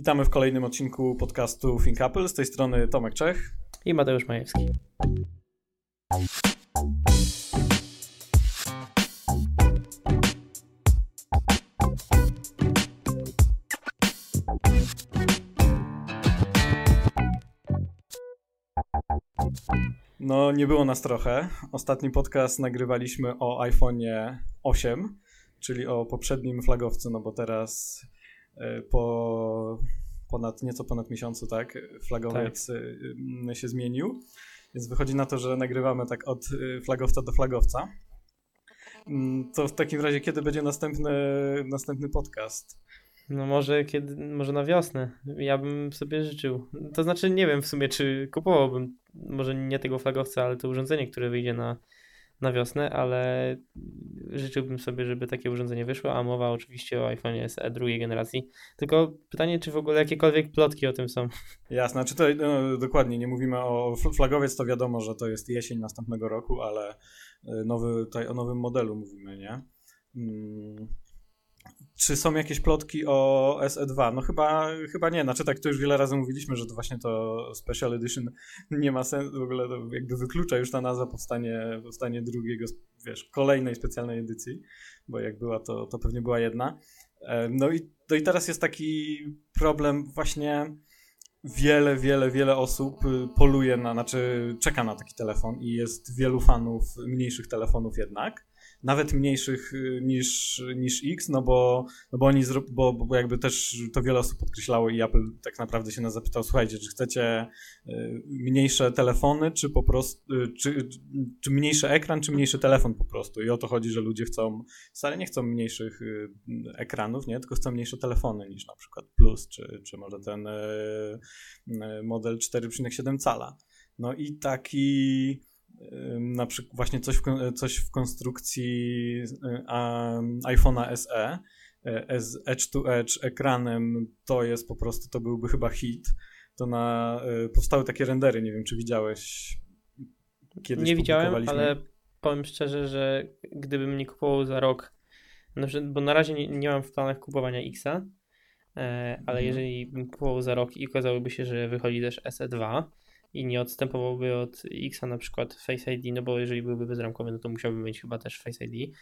Witamy w kolejnym odcinku podcastu Think Apple. Z tej strony Tomek Czech i Mateusz Majewski. No, nie było nas trochę. Ostatni podcast nagrywaliśmy o iPhone'ie 8, czyli o poprzednim flagowcu, no bo teraz po ponad, nieco ponad miesiącu, tak, flagowiec tak. E, się zmienił. Więc wychodzi na to, że nagrywamy tak od e, flagowca do flagowca. Mm, to w takim razie, kiedy będzie następny, następny podcast? No może kiedy, może na wiosnę. Ja bym sobie życzył. To znaczy nie wiem w sumie, czy kupowałbym może nie tego flagowca, ale to urządzenie, które wyjdzie na, na wiosnę, ale życzyłbym sobie, żeby takie urządzenie wyszło, a mowa oczywiście o iPhone SE drugiej generacji. Tylko pytanie, czy w ogóle jakiekolwiek plotki o tym są. Jasne, czy to no, dokładnie, nie mówimy o flagowiec, to wiadomo, że to jest jesień następnego roku, ale y, nowy, tutaj o nowym modelu mówimy, nie? Hmm. Czy są jakieś plotki o SE2? No chyba, chyba nie. Znaczy tak, to już wiele razy mówiliśmy, że to właśnie to Special Edition nie ma sensu, w ogóle to jakby wyklucza już ta nazwa powstanie, powstanie drugiego, wiesz, kolejnej specjalnej edycji, bo jak była, to, to pewnie była jedna. No i, no i teraz jest taki problem właśnie wiele, wiele, wiele osób y, poluje na, znaczy czeka na taki telefon i jest wielu fanów mniejszych telefonów jednak nawet mniejszych y, niż, niż X, no bo, no bo oni, bo, bo jakby też to wiele osób podkreślało i Apple tak naprawdę się nas zapytał, słuchajcie, czy chcecie y, mniejsze telefony, czy po prostu, y, czy, czy mniejszy ekran, czy mniejszy telefon po prostu i o to chodzi, że ludzie chcą, wcale nie chcą mniejszych ekranów, nie, tylko chcą mniejsze telefony niż na przykład Plus, czy, czy może ten model 4,7 cala. No i taki na przykład właśnie coś w, coś w konstrukcji um, iPhone'a SE e, z edge to edge ekranem to jest po prostu, to byłby chyba hit. To na, e, powstały takie rendery, nie wiem czy widziałeś kiedyś Nie widziałem, ale powiem szczerze, że gdybym nie kupował za rok, bo na razie nie, nie mam w planach kupowania Xa, ale mhm. jeżeli bym kupował za rok i okazałoby się, że wychodzi też SE2, i nie odstępowałby od X na przykład Face ID, no bo jeżeli byłby bezramkowy, no to musiałby mieć chyba też Face ID.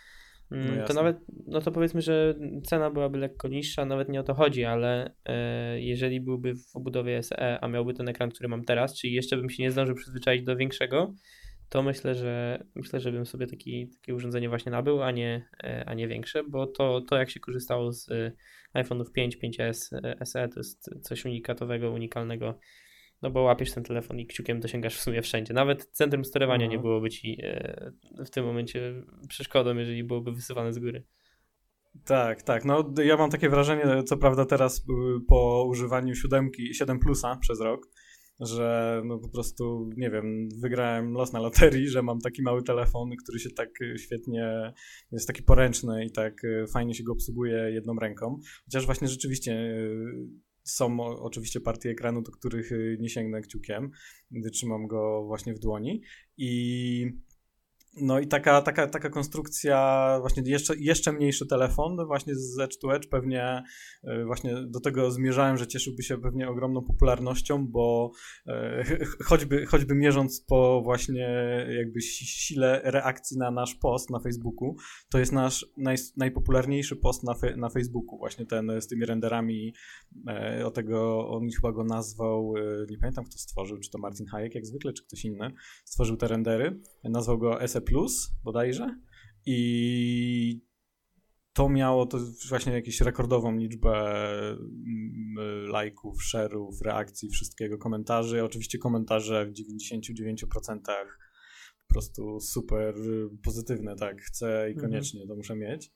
Mm, no to nawet, no to powiedzmy, że cena byłaby lekko niższa, nawet nie o to chodzi, ale e, jeżeli byłby w obudowie SE, a miałby ten ekran, który mam teraz, czyli jeszcze bym się nie zdążył przyzwyczaić do większego, to myślę, że myślę, że bym sobie taki, takie urządzenie właśnie nabył, a nie, e, a nie większe, bo to, to jak się korzystało z e, iPhone'ów 5, 5S, SE to jest coś unikatowego, unikalnego no bo łapiesz ten telefon i kciukiem dosięgasz w sumie wszędzie. Nawet centrum sterowania nie byłoby ci e, w tym momencie przeszkodą, jeżeli byłoby wysyłane z góry. Tak, tak. No ja mam takie wrażenie, co prawda teraz po używaniu siódemki, 7 plusa przez rok, że no po prostu, nie wiem, wygrałem los na loterii, że mam taki mały telefon, który się tak świetnie, jest taki poręczny i tak fajnie się go obsługuje jedną ręką. Chociaż właśnie rzeczywiście są oczywiście partie ekranu, do których y, nie sięgnę kciukiem, gdy trzymam go właśnie w dłoni. I no i taka, taka, taka konstrukcja, właśnie jeszcze, jeszcze mniejszy telefon, właśnie z Edge to Edge. Pewnie e, właśnie do tego zmierzałem, że cieszyłby się pewnie ogromną popularnością, bo e, choćby, choćby mierząc po właśnie jakby sile reakcji na nasz post na Facebooku, to jest nasz naj, najpopularniejszy post na, fe, na Facebooku, właśnie ten z tymi renderami, e, o tego on chyba go nazwał, nie pamiętam kto stworzył, czy to Martin Hayek jak zwykle, czy ktoś inny, stworzył te rendery, nazwał go SE Plus bodajże i to miało to właśnie jakąś rekordową liczbę mm, lajków, share'ów, reakcji, wszystkiego, komentarzy. Oczywiście komentarze w 99% po prostu super pozytywne, tak, chcę i mhm. koniecznie to muszę mieć.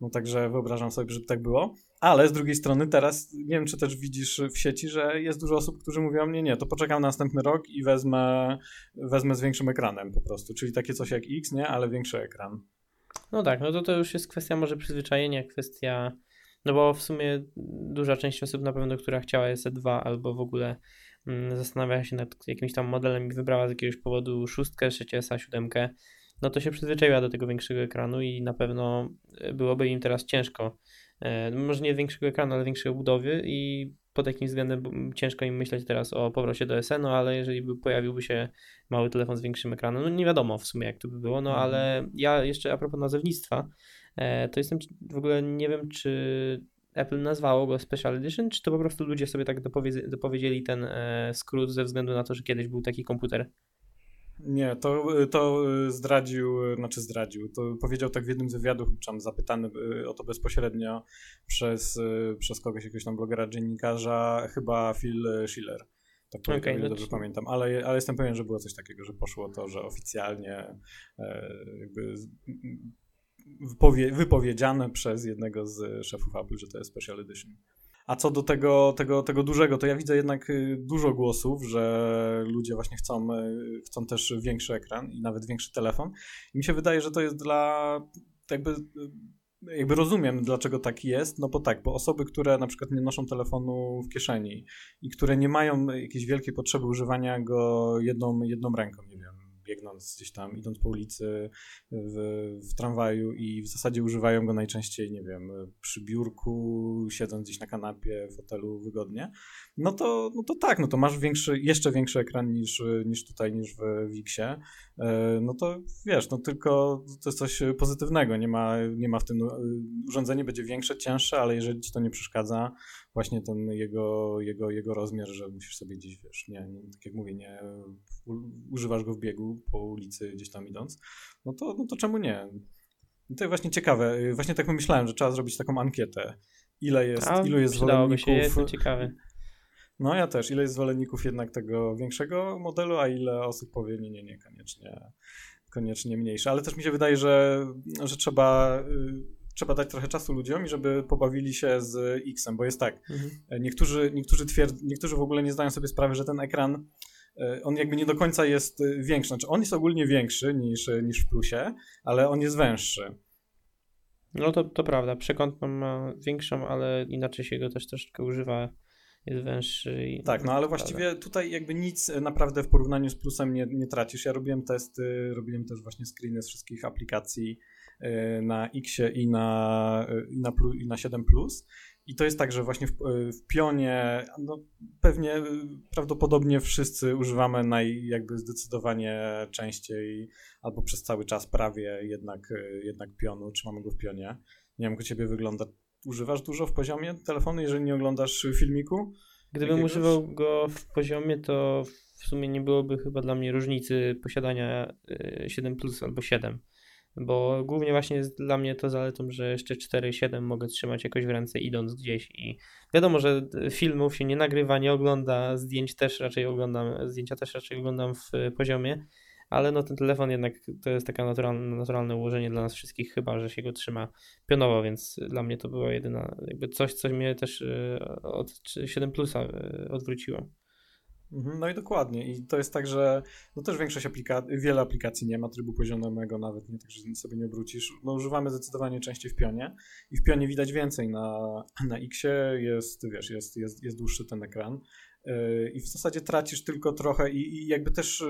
No także wyobrażam sobie, żeby tak było. Ale z drugiej strony teraz, nie wiem czy też widzisz w sieci, że jest dużo osób, którzy mówią, nie, nie, to poczekam na następny rok i wezmę, wezmę z większym ekranem po prostu. Czyli takie coś jak X, nie, ale większy ekran. No tak, no to to już jest kwestia może przyzwyczajenia, kwestia, no bo w sumie duża część osób na pewno, która chciała SE2 albo w ogóle mm, się nad jakimś tam modelem i wybrała z jakiegoś powodu szóstkę, 6S, siódemkę, no to się przyzwyczaiła do tego większego ekranu i na pewno byłoby im teraz ciężko. E, może nie większego ekranu, ale większej obudowy i pod jakim względem ciężko im myśleć teraz o powrocie do SN, no ale jeżeli by pojawiłby się mały telefon z większym ekranem, no nie wiadomo w sumie jak to by było, no mhm. ale ja jeszcze a propos nazewnictwa, e, to jestem w ogóle nie wiem, czy Apple nazwało go Special Edition, czy to po prostu ludzie sobie tak dopowiedzieli ten e, skrót ze względu na to, że kiedyś był taki komputer? Nie, to, to zdradził, znaczy zdradził, to powiedział tak w jednym z wywiadów, tam zapytany o to bezpośrednio przez, przez kogoś, jakiegoś tam blogera, dziennikarza, chyba Phil Schiller. Tak okay, no dobrze pamiętam, ale, ale jestem pewien, że było coś takiego, że poszło to, że oficjalnie e, jakby wypowie, wypowiedziane przez jednego z szefów Apple, że to jest Special Edition. A co do tego, tego, tego dużego, to ja widzę jednak y, dużo głosów, że ludzie właśnie chcą, y, chcą też większy ekran i nawet większy telefon. I mi się wydaje, że to jest dla jakby y, jakby rozumiem, dlaczego tak jest, no bo tak, bo osoby, które na przykład nie noszą telefonu w kieszeni i które nie mają jakiejś wielkiej potrzeby używania go jedną, jedną ręką, nie wiem, biegnąc gdzieś tam, idąc po ulicy, w, w tramwaju i w zasadzie używają go najczęściej, nie wiem, przy biurku, siedząc gdzieś na kanapie, w hotelu wygodnie, no to, no to tak, no to masz większy, jeszcze większy ekran niż, niż tutaj, niż w Wixie, no to wiesz, no tylko to jest coś pozytywnego, nie ma, nie ma w tym, urządzenie będzie większe, cięższe, ale jeżeli ci to nie przeszkadza, właśnie ten jego, jego, jego rozmiar, że musisz sobie gdzieś, wiesz, nie, nie tak jak mówię, nie używasz go w biegu po ulicy gdzieś tam idąc, no to, no to czemu nie? I to jest właśnie ciekawe. Właśnie tak pomyślałem, że trzeba zrobić taką ankietę. Ile jest, A, ilu jest zwolenników... Się, jestem ciekawy. No ja też. Ile jest zwolenników jednak tego większego modelu, a ile osób powie nie, nie, nie, koniecznie, koniecznie mniejsze. Ale też mi się wydaje, że, że trzeba y, trzeba dać trochę czasu ludziom i żeby pobawili się z X-em, bo jest tak, mhm. niektórzy, niektórzy, twierd- niektórzy w ogóle nie zdają sobie sprawy, że ten ekran e, on jakby nie do końca jest e, większy. Znaczy on jest ogólnie większy niż, niż w plusie, ale on jest węższy. No to, to prawda. Przekątną ma większą, ale inaczej się go też troszeczkę używa. Jest węższy. I... Tak, no ale właściwie tutaj jakby nic naprawdę w porównaniu z plusem nie, nie tracisz. Ja robiłem testy, robiłem też właśnie screeny z wszystkich aplikacji E, na X i na, e, i na, i na 7 Plus. I to jest tak, że właśnie w, e, w pionie, no pewnie prawdopodobnie wszyscy używamy naj, jakby zdecydowanie częściej albo przez cały czas prawie jednak, jednak pionu, trzymamy go w pionie. Nie wiem, jak u ciebie wygląda. Używasz dużo w poziomie telefonu, jeżeli nie oglądasz filmiku? Gdybym jakiegoś? używał go w poziomie, to w sumie nie byłoby chyba dla mnie różnicy posiadania 7 Plus albo 7 bo głównie właśnie jest dla mnie to zaletą, że jeszcze 4.7 mogę trzymać jakoś w ręce idąc gdzieś i wiadomo, że filmów się nie nagrywa, nie ogląda, zdjęć też raczej oglądam, zdjęcia też raczej oglądam w poziomie, ale no ten telefon jednak to jest takie naturalne, naturalne ułożenie dla nas wszystkich, chyba, że się go trzyma pionowo, więc dla mnie to była jedyna, jakby coś, co mnie też e, od 7 plusa e, odwróciło. Mhm, no i dokładnie. I to jest tak, że no też większość aplikacji, wiele aplikacji nie ma trybu poziomego nawet, nie tak, że sobie nie obrócisz. No używamy zdecydowanie częściej w pionie i w pionie widać więcej. Na, na Xie jest, wiesz, jest, jest, jest dłuższy ten ekran. Yy, i w zasadzie tracisz tylko trochę i, i, jakby też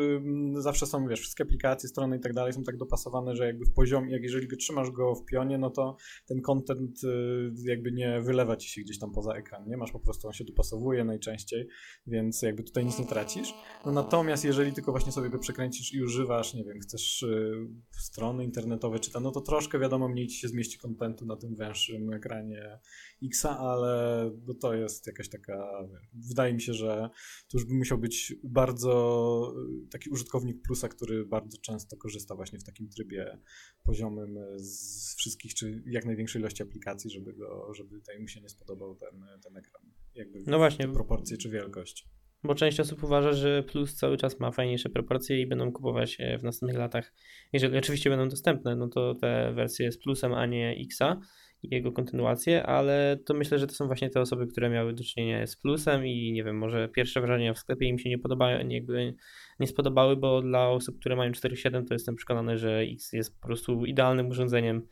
zawsze są, wiesz, wszystkie aplikacje, strony i tak dalej są tak dopasowane, że jakby w poziomie, jak jeżeli trzymasz go w pionie, no to ten content y, jakby nie wylewa ci się gdzieś tam poza ekran, nie? Masz po prostu, on się dopasowuje najczęściej, więc jakby tutaj nic nie tracisz. No natomiast jeżeli tylko właśnie sobie go przekręcisz i używasz, nie wiem, chcesz y, strony internetowe czy tam, no to troszkę wiadomo mniej ci się zmieści kontentu na tym węższym ekranie Xa, ale no to jest jakaś taka, wydaje mi się, że że to już by musiał być bardzo y, taki użytkownik plusa, który bardzo często korzysta właśnie w takim trybie poziomym z wszystkich, czy jak największej ilości aplikacji, żeby, go, żeby tutaj mu się nie spodobał ten, ten ekran. Jakby no właśnie. proporcje czy wielkość. Bo część osób uważa, że Plus cały czas ma fajniejsze proporcje i będą kupować w następnych latach. Jeżeli oczywiście będą dostępne, no to te wersje z Plusem, a nie Xa jego kontynuację, ale to myślę, że to są właśnie te osoby, które miały do czynienia z plusem i nie wiem, może pierwsze wrażenia w sklepie im się nie podobają, nie spodobały, bo dla osób, które mają 4.7 to jestem przekonany, że X jest po prostu idealnym urządzeniem.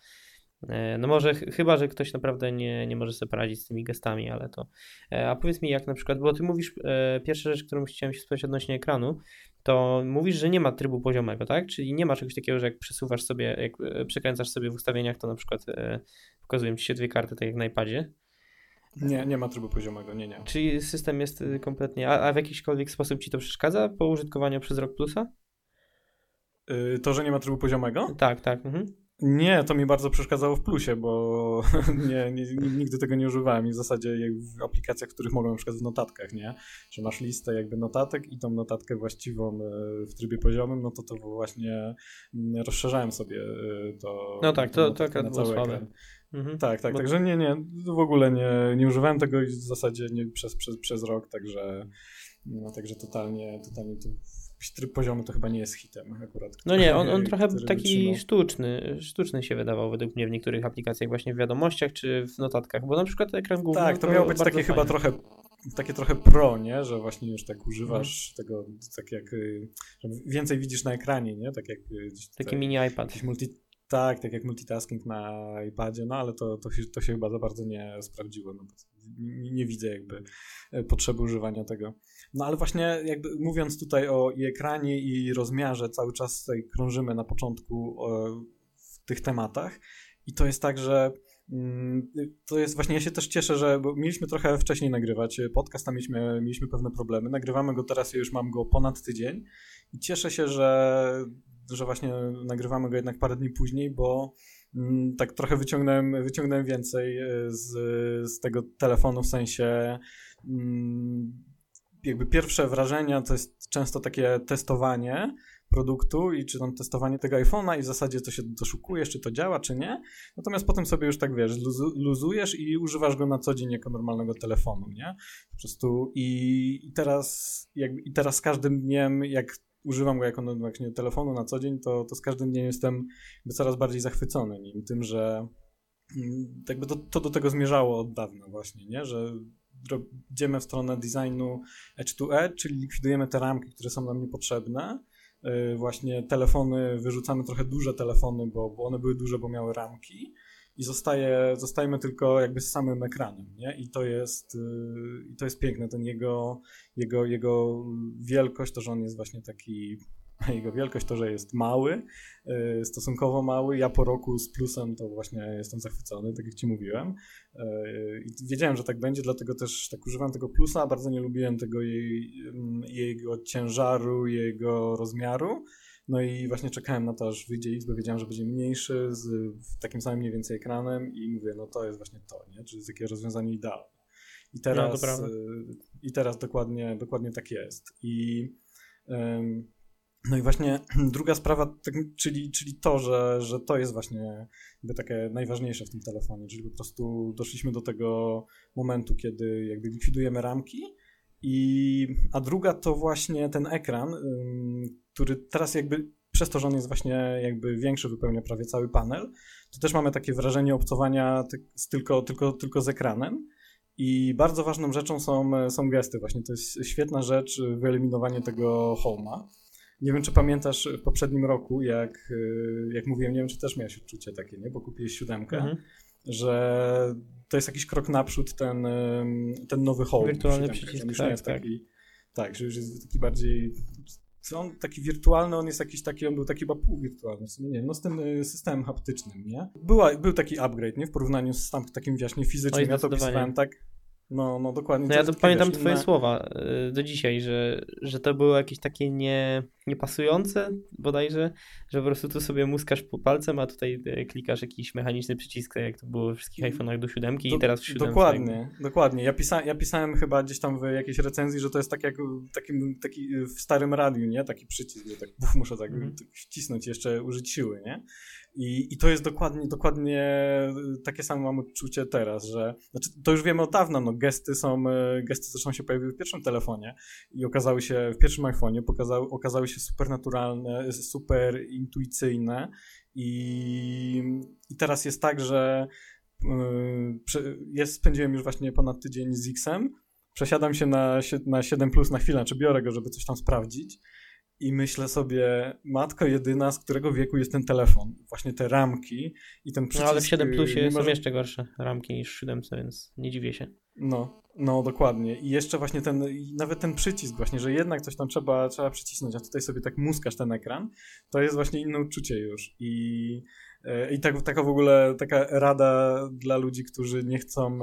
E, no może chyba, że ktoś naprawdę nie, nie może sobie poradzić z tymi gestami, ale to. E, a powiedz mi, jak na przykład, bo ty mówisz, e, pierwsza rzecz, którą chciałem się spytać odnośnie ekranu, to mówisz, że nie ma trybu poziomego, tak? Czyli nie ma czegoś takiego, że jak przesuwasz sobie, jak przekręcasz sobie w ustawieniach, to na przykład pokazują ci się dwie karty, tak jak na iPadzie. Nie, nie ma trybu poziomego, nie, nie. Czyli system jest y, kompletnie. A, a w jakikolwiek sposób ci to przeszkadza po użytkowaniu przez rok plusa? Yy, to, że nie ma trybu poziomego? Tak, tak. Mhm. Nie, to mi bardzo przeszkadzało w plusie, bo nie, nie, nigdy tego nie używałem i w zasadzie jak w aplikacjach, w których mogłem na przykład w notatkach, nie? Że masz listę jakby notatek i tą notatkę właściwą e, w trybie poziomym, no to to właśnie mm, rozszerzałem sobie e, to. No tak, to, to było słabe. Mhm. Tak, tak, bo... także nie, nie, w ogóle nie, nie używałem tego i w zasadzie nie przez, przez, przez rok, także, no, także totalnie, totalnie to tryb poziomy to chyba nie jest hitem akurat. No nie, on, on trochę taki sztuczny, sztuczny się wydawał według mnie w niektórych aplikacjach właśnie w wiadomościach czy w notatkach, bo na przykład ekran główny Tak, to, to miało być takie fajne. chyba trochę takie trochę pro, nie? Że właśnie już tak używasz mhm. tego, tak jak y, więcej widzisz na ekranie, nie? Tak jak y, taki mini iPad. Multi, tak, tak jak multitasking na iPadzie, no ale to, to, się, to się chyba za bardzo nie sprawdziło. No, nie, nie widzę jakby e, potrzeby używania tego. No ale właśnie jakby mówiąc tutaj o ekranie i rozmiarze, cały czas tutaj krążymy na początku w tych tematach i to jest tak, że mm, to jest właśnie, ja się też cieszę, że mieliśmy trochę wcześniej nagrywać podcast, tam mieliśmy, mieliśmy pewne problemy. Nagrywamy go teraz, ja już mam go ponad tydzień i cieszę się, że, że właśnie nagrywamy go jednak parę dni później, bo mm, tak trochę wyciągnąłem, wyciągnąłem więcej e, z, z tego telefonu, w sensie mm, jakby pierwsze wrażenia to jest często takie testowanie produktu i czy tam testowanie tego iPhone'a i w zasadzie to się doszukujesz, czy to działa, czy nie. Natomiast potem sobie już tak wiesz, luzujesz i używasz go na co dzień jako normalnego telefonu, nie? Po prostu i, i teraz jakby, i teraz z każdym dniem, jak używam go jako no, właśnie telefonu na co dzień, to, to z każdym dniem jestem coraz bardziej zachwycony nim, tym, że mm, jakby to, to do tego zmierzało od dawna właśnie, nie? Że idziemy w stronę designu edge to edge, czyli likwidujemy te ramki, które są nam niepotrzebne. Y, właśnie telefony, wyrzucamy trochę duże telefony, bo, bo one były duże, bo miały ramki i zostaje, zostajemy tylko jakby z samym ekranem, nie? I to jest, y, i to jest piękne, ten jego, jego, jego wielkość, to, że on jest właśnie taki jego wielkość, to, że jest mały, y, stosunkowo mały. Ja po roku z plusem to właśnie jestem zachwycony, tak jak Ci mówiłem. Y, I wiedziałem, że tak będzie, dlatego też tak używam tego plusa. Bardzo nie lubiłem tego jej, mm, jego ciężaru, jego rozmiaru. No i właśnie czekałem na to, aż wyjdzie X, bo wiedziałem, że będzie mniejszy, z takim samym mniej więcej ekranem i mówię, no to jest właśnie to, nie? Czyli jest takie rozwiązanie idealne. I teraz, no, i teraz dokładnie, dokładnie tak jest. I um, no i właśnie druga sprawa, tak, czyli, czyli to, że, że to jest właśnie jakby takie najważniejsze w tym telefonie, czyli po prostu doszliśmy do tego momentu, kiedy jakby likwidujemy ramki, i, a druga to właśnie ten ekran, który teraz jakby przez to, że on jest właśnie jakby większy, wypełnia prawie cały panel, to też mamy takie wrażenie obcowania z, tylko, tylko, tylko z ekranem. I bardzo ważną rzeczą są, są gesty. Właśnie to jest świetna rzecz, wyeliminowanie tego home'a. Nie wiem, czy pamiętasz w poprzednim roku, jak, y, jak mówiłem, nie wiem, czy też miałeś odczucie takie, nie? Bo kupiłeś siódemkę, mhm. że to jest jakiś krok naprzód ten, ten nowy home. Wirtualny przycisk, tak, jest tak. Taki, tak, że już jest taki bardziej on taki wirtualny, on jest jakiś taki, on był taki chyba półwirtualny, w sumie nie no z tym y, systemem haptycznym, nie? Była, był taki upgrade, nie? W porównaniu z tam, takim właśnie fizycznym, ja to opisywałem tak, no, no dokładnie. No ja to pamiętam wiesz, twoje inne... słowa y, do dzisiaj, że, że to było jakieś takie nie, niepasujące bodajże, że po prostu tu sobie muskasz po palcem, a tutaj y, klikasz jakiś mechaniczny przycisk, tak jak to było we wszystkich mm. iPhone'ach do siódemki do, i teraz w siódemce. Dokładnie, dokładnie. Ja, pisa ja pisałem chyba gdzieś tam w jakiejś recenzji, że to jest tak jak takim, taki w starym radiu, nie? Taki przycisk, że tak buf, muszę tak mm. wcisnąć jeszcze użyć siły, nie? I, I to jest dokładnie, dokładnie takie samo mam odczucie teraz, że znaczy, to już wiemy od dawna, no gesty są, e, gesty zresztą się pojawiły w pierwszym telefonie i okazały się, w pierwszym iPhone'ie pokazały, okazały się super naturalne, super intuicyjne i, i teraz jest tak, że yy, jest, spędziłem już właśnie ponad tydzień z X-em, przesiadam się na, na 7 Plus na chwilę, czy biorę go, żeby coś tam sprawdzić i myślę sobie, matko jedyna, z którego wieku jest ten telefon. Właśnie te ramki i ten przycisk. No ale w 7 Plusie są jeszcze gorsze ramki niż w 7, więc nie dziwię się. No, no dokładnie. I jeszcze właśnie ten, nawet ten przycisk właśnie, że jednak coś tam trzeba, trzeba przycisnąć, a tutaj sobie tak muskasz ten ekran, to jest właśnie inne uczucie już. I, e, i tak, taka w ogóle taka rada dla ludzi, którzy nie chcą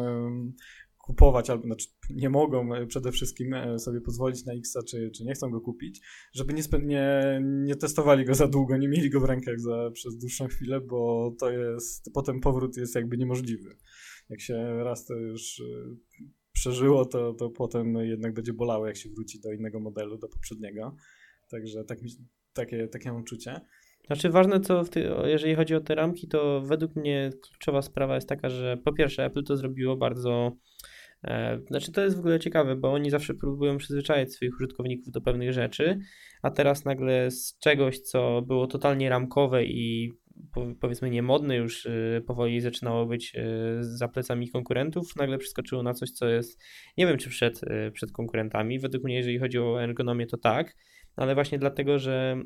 kupować, albo znaczy nie mogą e, przede wszystkim e, sobie pozwolić na Xa, czy, czy nie chcą go kupić, żeby nie, nie, nie testowali go za długo, nie mieli go w rękach za, przez dłuższą chwilę, bo to jest, potem powrót jest jakby niemożliwy. Jak się raz to już e, przeżyło, to, to potem jednak będzie bolało, jak się wróci do innego modelu, do poprzedniego. Także tak mi, takie, takie mam uczucie. Znaczy ważne, co jeżeli chodzi o te ramki, to według mnie kluczowa sprawa jest taka, że po pierwsze Apple to zrobiło bardzo znaczy to jest w ogóle ciekawe, bo oni zawsze próbują przyzwyczajać swoich użytkowników do pewnych rzeczy, a teraz nagle z czegoś, co było totalnie ramkowe i powiedzmy niemodne już y, powoli zaczynało być y, za plecami konkurentów, nagle przeskoczyło na coś, co jest, nie wiem czy przed, y, przed konkurentami, według mnie jeżeli chodzi o ergonomię to tak, ale właśnie dlatego, że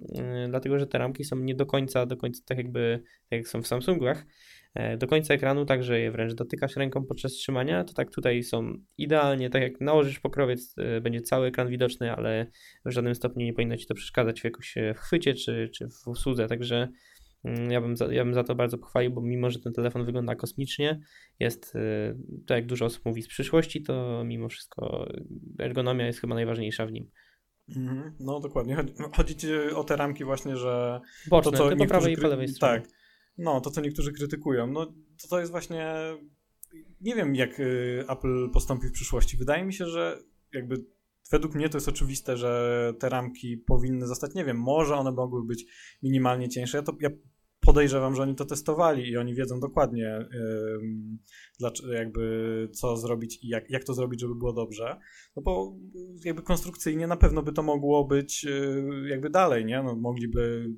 dlatego, że te ramki są nie do końca, do końca tak jakby, tak jak są w Samsungach, e, do końca ekranu, tak że je wręcz dotykasz ręką podczas trzymania, to tak tutaj są idealnie, tak jak nałożysz pokrowiec, będzie cały ekran widoczny, ale w żadnym stopniu nie powinno ci to przeszkadzać w jakoś w chwycie czy, czy w usłudze, także Mm, ja bym, za, ja bym za to bardzo pochwalił, bo mimo, że ten telefon wygląda kosmicznie, jest, tak jak dużo osób mówi, z przyszłości, to mimo wszystko ergonomia jest chyba najważniejsza w nim. Mm, no dokładnie. Chodzi, chodzi ci o te ramki właśnie, że... Boczne, to, co po prawej i po lewej stronie. Tak. No, to co niektórzy krytykują. No to, to jest właśnie... Nie wiem, jak y, Apple postąpi w przyszłości. Wydaje mi się, że jakby według mnie to jest oczywiste, że te ramki powinny zostać, nie wiem, może one mogły być minimalnie cieńsze. Ja, to, ja podejrzewam, że oni to testowali i oni wiedzą dokładnie, jakby co zrobić i jak, jak to zrobić, żeby było dobrze. No bo jakby konstrukcyjnie na pewno by to mogło być yy, jakby dalej, nie? No, mogliby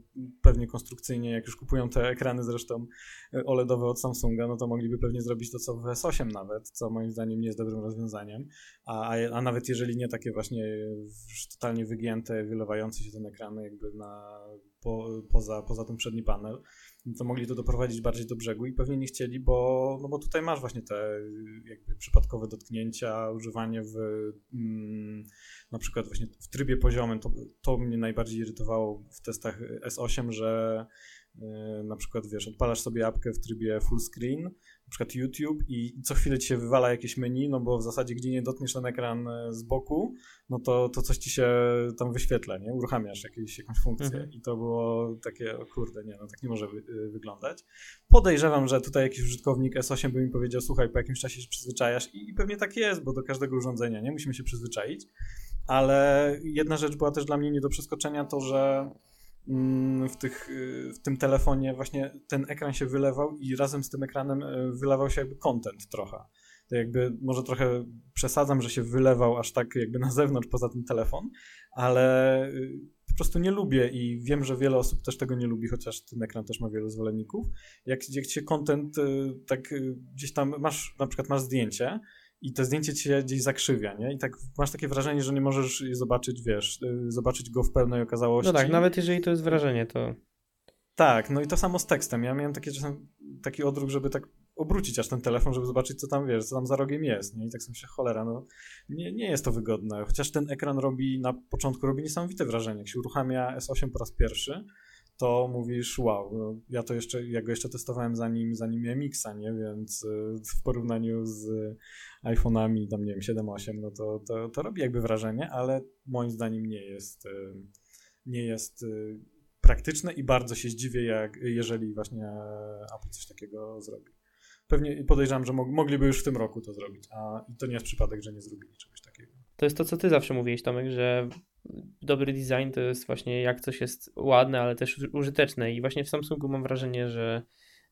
pewnie konstrukcyjnie, jak już kupują te ekrany zresztą y, OLEDowe od Samsunga, no to mogliby pewnie zrobić to, co w S8 nawet, co moim zdaniem nie jest dobrym rozwiązaniem. A, a, a nawet jeżeli nie takie właśnie totalnie wygięte, wylewające się ten ekran jakby na po, poza, poza ten przedni panel, to mogli to doprowadzić bardziej do brzegu i pewnie nie chcieli, bo, no bo tutaj masz właśnie te jakby przypadkowe dotknięcia, używanie w mm, na przykład właśnie w trybie poziomym, to, to mnie najbardziej irytowało w testach S8, że yy, na przykład wiesz, odpalasz sobie apkę w trybie full screen, na przykład YouTube i co chwilę ci się wywala jakieś menu, no bo w zasadzie gdzie nie dotkniesz ten ekran e, z boku, no to, to coś ci się tam wyświetla, nie? Uruchamiasz jakieś, jakąś funkcję mhm. i to było takie, o kurde, nie, no tak nie może wy, e, wyglądać. Podejrzewam, że tutaj jakiś użytkownik S8 by mi powiedział, słuchaj, po jakimś czasie się przyzwyczajasz i, i pewnie tak jest, bo do każdego urządzenia, nie? Musimy się przyzwyczaić, ale jedna rzecz była też dla mnie nie do przeskoczenia, to, że w, tych, y, w tym telefonie właśnie ten ekran się wylewał i razem z tym ekranem y, wylewał się jakby content trochę. To jakby może trochę przesadzam, że się wylewał aż tak jakby na zewnątrz poza ten telefon, ale y, po prostu nie lubię i wiem, że wiele osób też tego nie lubi, chociaż ten ekran też ma wielu zwolenników. Jak, jak się content tak gdzieś tam masz, na przykład masz zdjęcie i to zdjęcie cię gdzieś zakrzywia, nie? I tak masz takie wrażenie, że nie możesz je zobaczyć, wiesz, y, zobaczyć go w pełnej okazałości. No tak, nawet jeżeli to jest wrażenie, to... Tak, no i to samo z tekstem. Ja miałem takie czasem taki odruch, żeby tak obrócić aż ten telefon, żeby zobaczyć, co tam, wiesz, co tam za rogiem jest, nie? I tak sobie myślę, cholera, no nie, nie jest to wygodne. Chociaż ten ekran robi, na początku robi niesamowite wrażenie. Jak się uruchamia S8 po raz pierwszy, to mówisz, wow, no, ja to jeszcze, ja go jeszcze testowałem zanim, zanim miałem Mixa, nie, więc y, w porównaniu z iPhone'ami, tam nie wiem, 7-8, no to, to, to robi jakby wrażenie, ale moim zdaniem nie jest, y, nie jest y, praktyczne i bardzo się zdziwię, jak, jeżeli właśnie Apple coś takiego zrobi. Pewnie podejrzewam, że mogliby już w tym roku to zrobić, a to nie jest przypadek, że nie zrobili czegoś takiego. To jest to, co ty zawsze mówiłeś, Tomek, że dobry design to jest właśnie jak coś jest ładne, ale też użyteczne i właśnie w Samsungu mam wrażenie, że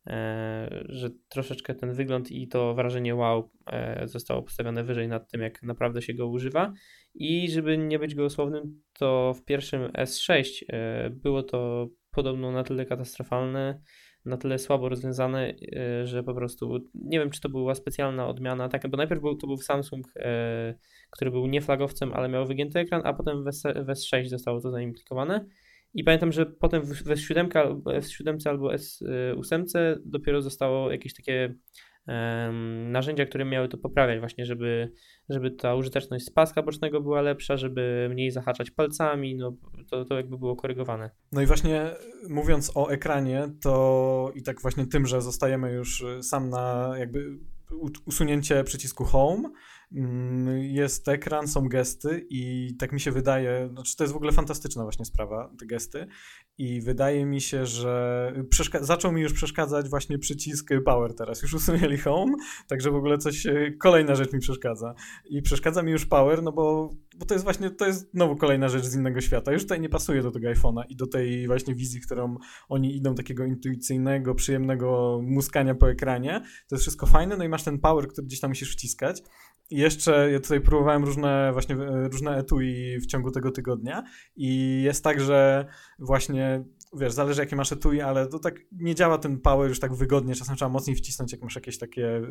e, że troszeczkę ten wygląd i to wrażenie wow e, zostało postawione wyżej nad tym, jak naprawdę się go używa. I żeby nie być gołosłownym, to w pierwszym S6 e, było to podobno na tyle katastrofalne, na tyle słabo rozwiązane, e, że po prostu nie wiem, czy to była specjalna odmiana, tak, bo najpierw był, to był Samsung, e, który był nie flagowcem, ale miał wygięty ekran, a potem w, S, w S6 zostało to zaimplikowane. I pamiętam, że potem w, w S7, S7 albo S8 dopiero zostało jakieś takie narzędzia, które miały to poprawiać, właśnie, żeby, żeby ta użyteczność z paska bocznego była lepsza, żeby mniej zahaczać palcami, no to, to jakby było korygowane. No i właśnie mówiąc o ekranie, to i tak właśnie tym, że zostajemy już sam na jakby usunięcie przycisku Home, mm, jest ekran, są gesty i tak mi się wydaje, znaczy to jest w ogóle fantastyczna właśnie sprawa, te gesty i wydaje mi się, że zaczął mi już przeszkadzać właśnie przycisk power teraz, już usunęli home, także w ogóle coś, e, kolejna rzecz mi przeszkadza. I przeszkadza mi już power, no bo, bo to jest właśnie, to jest znowu kolejna rzecz z innego świata, już tutaj nie pasuje do tego iPhone'a i do tej właśnie wizji, którą oni idą, takiego intuicyjnego, przyjemnego muskania po ekranie, to jest wszystko fajne, no i masz ten power, który gdzieś tam musisz wciskać jeszcze ja tutaj próbowałem różne właśnie e, różne etui w ciągu tego tygodnia i jest tak, że właśnie wiesz, zależy jakie masz etui, ale to tak nie działa ten power już tak wygodnie, czasem trzeba mocniej wcisnąć, jak masz jakieś takie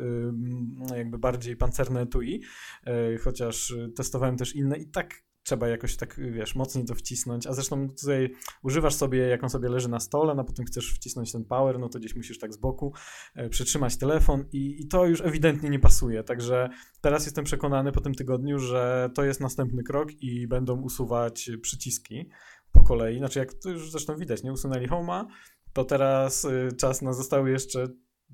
jakby bardziej pancerne etui, e, chociaż testowałem też inne i tak trzeba jakoś tak, wiesz, mocniej to wcisnąć, a zresztą tutaj używasz sobie, jak on sobie leży na stole, no potem chcesz wcisnąć ten power, no to gdzieś musisz tak z boku e, przytrzymać telefon i, i to już ewidentnie nie pasuje, także teraz jestem przekonany po tym tygodniu, że to jest następny krok i będą usuwać przyciski po kolei, znaczy jak to już zresztą widać, nie usunęli Home'a, to teraz y, czas na zostały jeszcze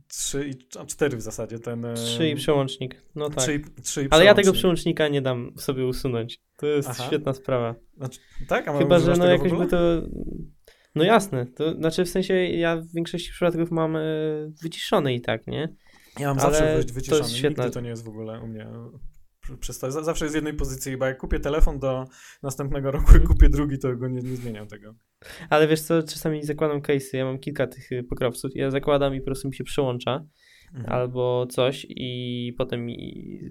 trzy i cztery w zasadzie ten. Trzy i przełącznik. No tak. Trzy, trzy i Ale ja tego przełącznika nie dam sobie usunąć. To jest Aha. świetna sprawa. Znaczy, tak, a Chyba, że no jakoś by to. No jasne. To znaczy w sensie ja w większości przypadków mam y, wyciszony i tak, nie? Ja mam Ale zawsze wyciszony. To jest świetna... Nigdy to nie jest w ogóle u mnie przestać. Zawsze jest w jednej pozycji, bo jak kupię telefon do następnego roku i mhm. kupię drugi, to go nie, nie zmieniam tego. Ale wiesz co, czasami zakładam case'y, ja mam kilka tych y, pokrowców, ja zakładam i po prostu mi się przyłącza mhm. albo coś i potem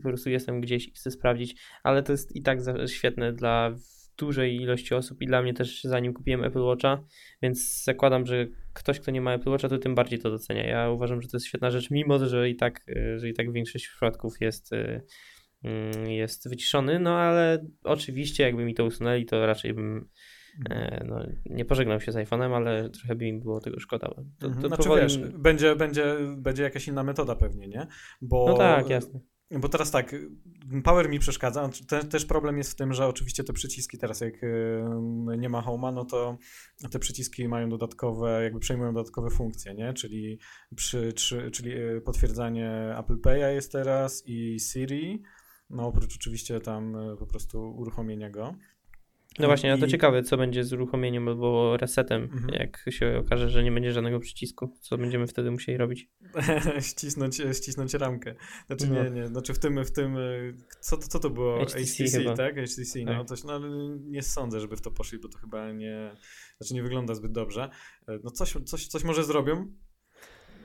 po prostu jestem gdzieś i chcę sprawdzić, ale to jest i tak świetne dla dużej ilości osób i dla mnie też zanim kupiłem Apple Watcha, więc zakładam, że ktoś, kto nie ma Apple Watcha, to tym bardziej to docenia. Ja uważam, że to jest świetna rzecz, mimo że i tak, y, że i tak większość przypadków jest y, Mm, jest wyciszony, no ale oczywiście jakby mi to usunęli, to raczej bym no, nie pożegnał się z iPhone'em, ale trochę by mi było tego szkoda. To, to mhm. znaczy powoli... wiesz, będzie, będzie, będzie jakaś inna metoda pewnie, nie? Bo, no tak, jasne. Bo teraz tak, Power mi przeszkadza. Te, też problem jest w tym, że oczywiście te przyciski teraz jak nie ma Home'a, no to te przyciski mają dodatkowe, jakby przejmują dodatkowe funkcje, nie? Czyli, przy, czy, czyli e, potwierdzanie Apple Pay'a jest teraz i Siri, no oprócz oczywiście tam e, po prostu uruchomienia go. No właśnie, I... no to ciekawe, co będzie z uruchomieniem albo resetem, mhm. jak się okaże, że nie będzie żadnego przycisku. Co będziemy wtedy musieli robić? ścisnąć, ścisnąć ramkę. Znaczy no. nie, nie, znaczy w tym, w tym co, co to było? HTC, HTC tak? HTC, no, tak. no, no nie sądzę, żeby w to poszli, bo to chyba nie, znaczy nie wygląda zbyt dobrze. E, no coś, coś, coś może zrobią,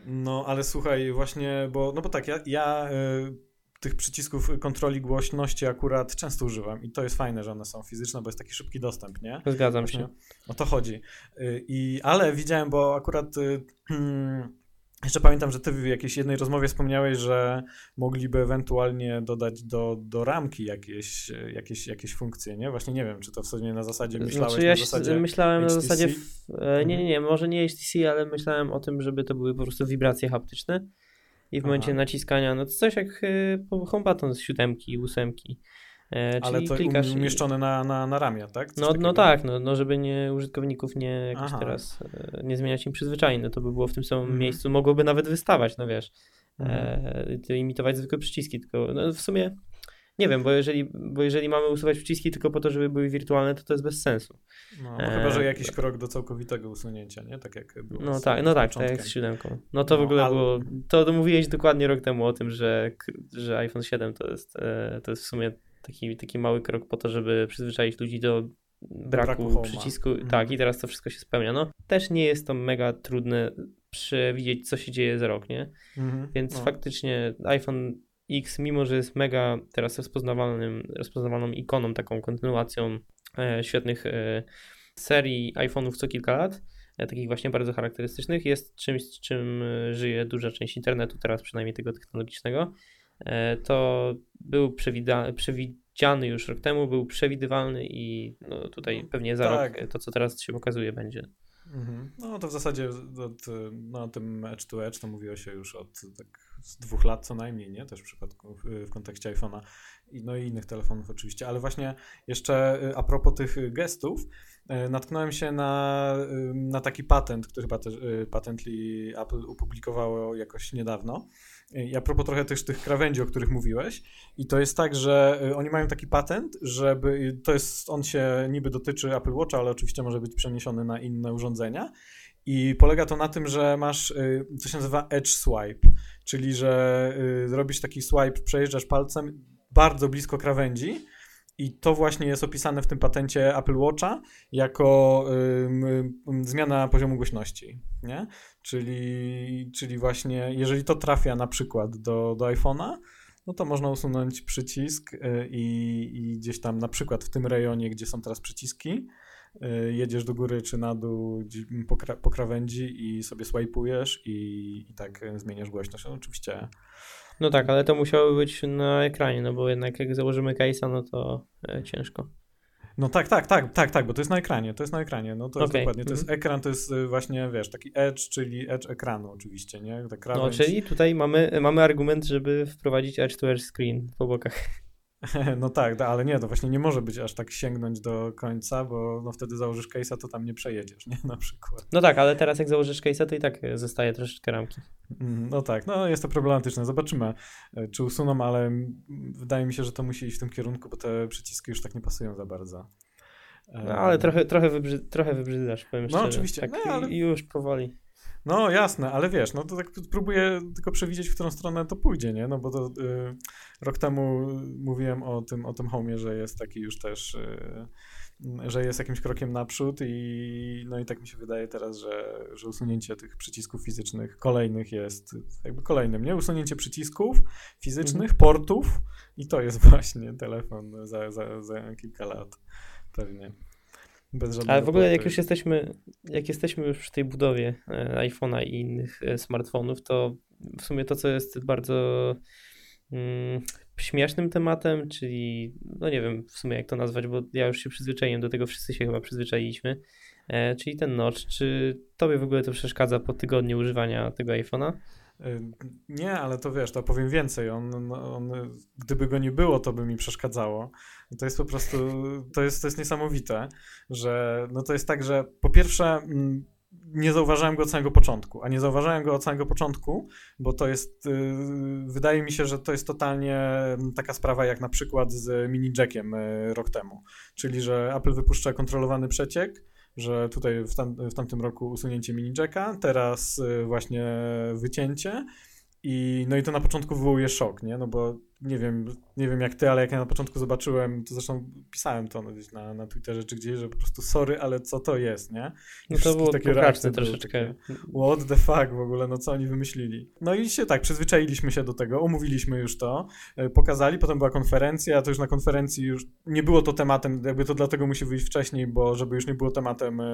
no ale słuchaj, właśnie, bo, no bo tak, ja, ja y, tych przycisków kontroli głośności akurat często używam i to jest fajne, że one są fizyczne, bo jest taki szybki dostęp, nie? Zgadzam Właśnie, się. O to chodzi. Y, I, ale widziałem, bo akurat y, jeszcze pamiętam, że ty w jakiejś jednej rozmowie wspomniałeś, że mogliby ewentualnie dodać do, do ramki jakieś, jakieś, jakieś funkcje, nie? Właśnie nie wiem, czy to w sumie na zasadzie myślałeś znaczy, ja na zasadzie myślałem HTC? na zasadzie, w, e, nie, nie, nie, może nie HTC, ale myślałem o tym, żeby to były po prostu wibracje haptyczne i w Aha. momencie naciskania, no to coś jak y, home button z siódemki, ósemki. E, Ale to klikasz umieszczone na, na, na ramię, tak? no, no tak, no, no żeby nie użytkowników nie jakoś teraz e, nie zmieniać im przyzwyczajeń, no to by było w tym samym mhm. miejscu, mogłoby nawet wystawać, no wiesz, mhm. e, imitować zwykłe przyciski, tylko no, w sumie nie wiem, bo jeżeli, bo jeżeli mamy usuwać przyciski tylko po to, żeby były wirtualne, to to jest bez sensu. No, no chyba, że jakiś krok do całkowitego usunięcia, nie? Tak jak było No tak, no tak, tak jak z siódemką. No to no, w ogóle ale... było, to, to mówiłeś dokładnie rok temu o tym, że, że iPhone 7 to jest, e, to jest w sumie taki, taki mały krok po to, żeby przyzwyczaić ludzi do braku, braku przycisku. Mhm. Tak, i teraz to wszystko się spełnia. No też nie jest to mega trudne przewidzieć, co się dzieje za rok, nie? Mhm. Więc no. faktycznie iPhone X, mimo że jest mega teraz rozpoznawalnym, rozpoznawalną ikoną, taką kontynuacją e, świetnych e, serii iPhone'ów co kilka lat, e, takich właśnie bardzo charakterystycznych, jest czymś, czym e, żyje duża część internetu, teraz przynajmniej tego technologicznego. E, to był przewidziany już rok temu, był przewidywalny i no, tutaj pewnie za tak. rok to, co teraz się pokazuje, będzie. Mhm. No to w zasadzie od, no, tym Edge to Edge to mówiło się już od tak z dwóch lat co najmniej, nie? Też w przypadku, w, kontekście iPhone'a i, no i innych telefonów oczywiście, ale właśnie jeszcze y, a propos tych gestów, y, natknąłem się na, y, na taki patent, który Patently Apple opublikowało jakoś niedawno, I a propos trochę też tych krawędzi, o których mówiłeś, i to jest tak, że y, oni mają taki patent, żeby to jest, on się niby dotyczy Apple Watcha, ale oczywiście może być przeniesiony na inne urządzenia. I polega to na tym, że masz y, co się nazywa edge swipe, czyli że y, robisz taki swipe, przejeżdżasz palcem bardzo blisko krawędzi i to właśnie jest opisane w tym patencie Apple Watcha jako y, zmiana poziomu głośności, nie? Czyli, czyli właśnie, jeżeli to trafia na przykład do, do iPhone'a, no to można usunąć przycisk y, i, i, gdzieś tam na przykład w tym rejonie, gdzie są teraz przyciski, y, jedziesz do góry czy na dół po, kra po krawędzi i sobie swajpujesz i, i tak zmieniasz głośność. No, oczywiście no tak, ale to musiało być na ekranie, no bo jednak jak założymy case'a, no to e, ciężko. No tak, tak, tak, tak, tak, bo to jest na ekranie, to jest na ekranie, no to jest okay. dokładnie, to jest mhm. ekran, to jest y, właśnie, wiesz, taki edge, czyli edge ekranu oczywiście, nie? Ta krawędź... No, czyli tutaj mamy, mamy argument, żeby wprowadzić edge to edge screen po bokach. No tak, ale nie, to właśnie nie może być aż tak sięgnąć do końca, bo no wtedy założysz case'a, to tam nie przejedziesz, nie? Na przykład. No tak, ale teraz jak założysz case'a, to i tak zostaje troszeczkę ramki. Mm, no tak, no jest to problematyczne. Zobaczymy, e, czy usuną, ale wydaje mi się, że to musi iść w tym kierunku, bo te przyciski już tak nie pasują za bardzo. No ale trochę, trochę, wybrzy, trochę wybrzydzasz, powiem no, szczerze. No oczywiście. Tak, no, ale... Już powoli. No jasne, ale wiesz, no to tak próbuję tylko przewidzieć, w którą stronę to pójdzie, nie? No bo to y, rok temu mówiłem o tym, o tym homie, że jest taki już też, y, że jest jakimś krokiem naprzód i no i tak mi się wydaje teraz, że, że usunięcie tych przycisków fizycznych kolejnych jest jakby kolejnym, nie? Usunięcie przycisków fizycznych, mhm. portów i to jest właśnie telefon za, za, za kilka lat pewnie. Ale w ogóle jak już jesteśmy, jak jesteśmy już w tej budowie e, iPhone'a i innych e, smartfonów, to w sumie to, co jest bardzo mm, śmiesznym tematem, czyli no nie wiem w sumie jak to nazwać, bo ja już się przyzwyczaiłem do tego, wszyscy się chyba przyzwyczailiśmy, e, czyli ten notch. Czy tobie w ogóle to przeszkadza po tygodniu używania tego iPhone'a? Nie, ale to wiesz, to powiem więcej. On, on, gdyby go nie było, to by mi przeszkadzało. To jest po prostu, to jest, to jest niesamowite, że no to jest tak, że po pierwsze mm, nie zauważałem go od samego początku, a nie zauważałem go od samego początku, bo to jest, yy, wydaje mi się, że to jest totalnie mm, taka sprawa jak na przykład z mini jackiem yy, rok temu, czyli że Apple wypuszcza kontrolowany przeciek, że tutaj w, tam, w tamtym roku usunięcie mini jacka, teraz yy, właśnie wycięcie i no i to na początku wywołuje szok, nie? No bo nie wiem, nie wiem jak ty, ale jak ja na początku zobaczyłem, to zresztą pisałem to gdzieś na, na Twitterze czy gdzieś, że po prostu sorry, ale co to jest, nie? I no to było takie reakcje troszeczkę. Takie, what the fuck w ogóle, no co oni wymyślili? No i się tak, przyzwyczailiśmy się do tego, umówiliśmy już to, e, pokazali, potem była konferencja, to już na konferencji już nie było to tematem, jakby to dlatego musi wyjść wcześniej, bo żeby już nie było tematem e,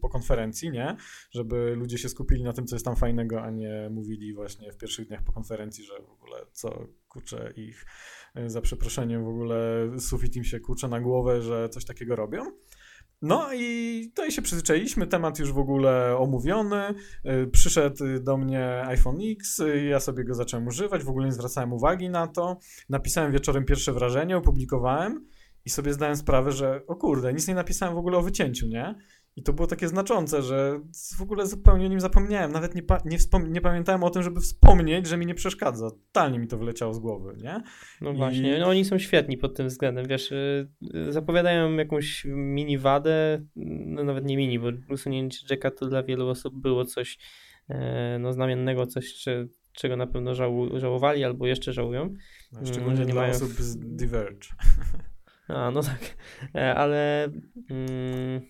po konferencji, nie? Żeby ludzie się skupili na tym, co jest tam fajnego, a nie mówili właśnie w pierwszych dniach po konferencji, że w ogóle co kurczę, ich e, za przeproszeniem w ogóle sufit im się kurczę na głowę, że coś takiego robią. No i tutaj się przyzwyczailiśmy, temat już w ogóle omówiony. E, przyszedł do mnie iPhone X, ja sobie go zacząłem używać, w ogóle nie zwracałem uwagi na to. Napisałem wieczorem pierwsze wrażenie, opublikowałem i sobie zdałem sprawę, że o kurde, nic nie napisałem w ogóle o wycięciu, nie? I to było takie znaczące, że w ogóle zupełnie o nim zapomniałem. Nawet nie, pa nie, nie, pamiętałem o tym, żeby wspomnieć, że mi nie przeszkadza. Totalnie mi to wyleciało z głowy, nie? No I... właśnie, no oni są świetni pod tym względem, wiesz, y, zapowiadają jakąś mini wadę, no nawet nie mini, bo usunięcie Jacka to dla wielu osób było coś e, no znamiennego, coś, czy, czego na pewno żału, żałowali albo jeszcze żałują. No, szczególnie dla mają... osób z Diverge. A, no tak, e, ale mm,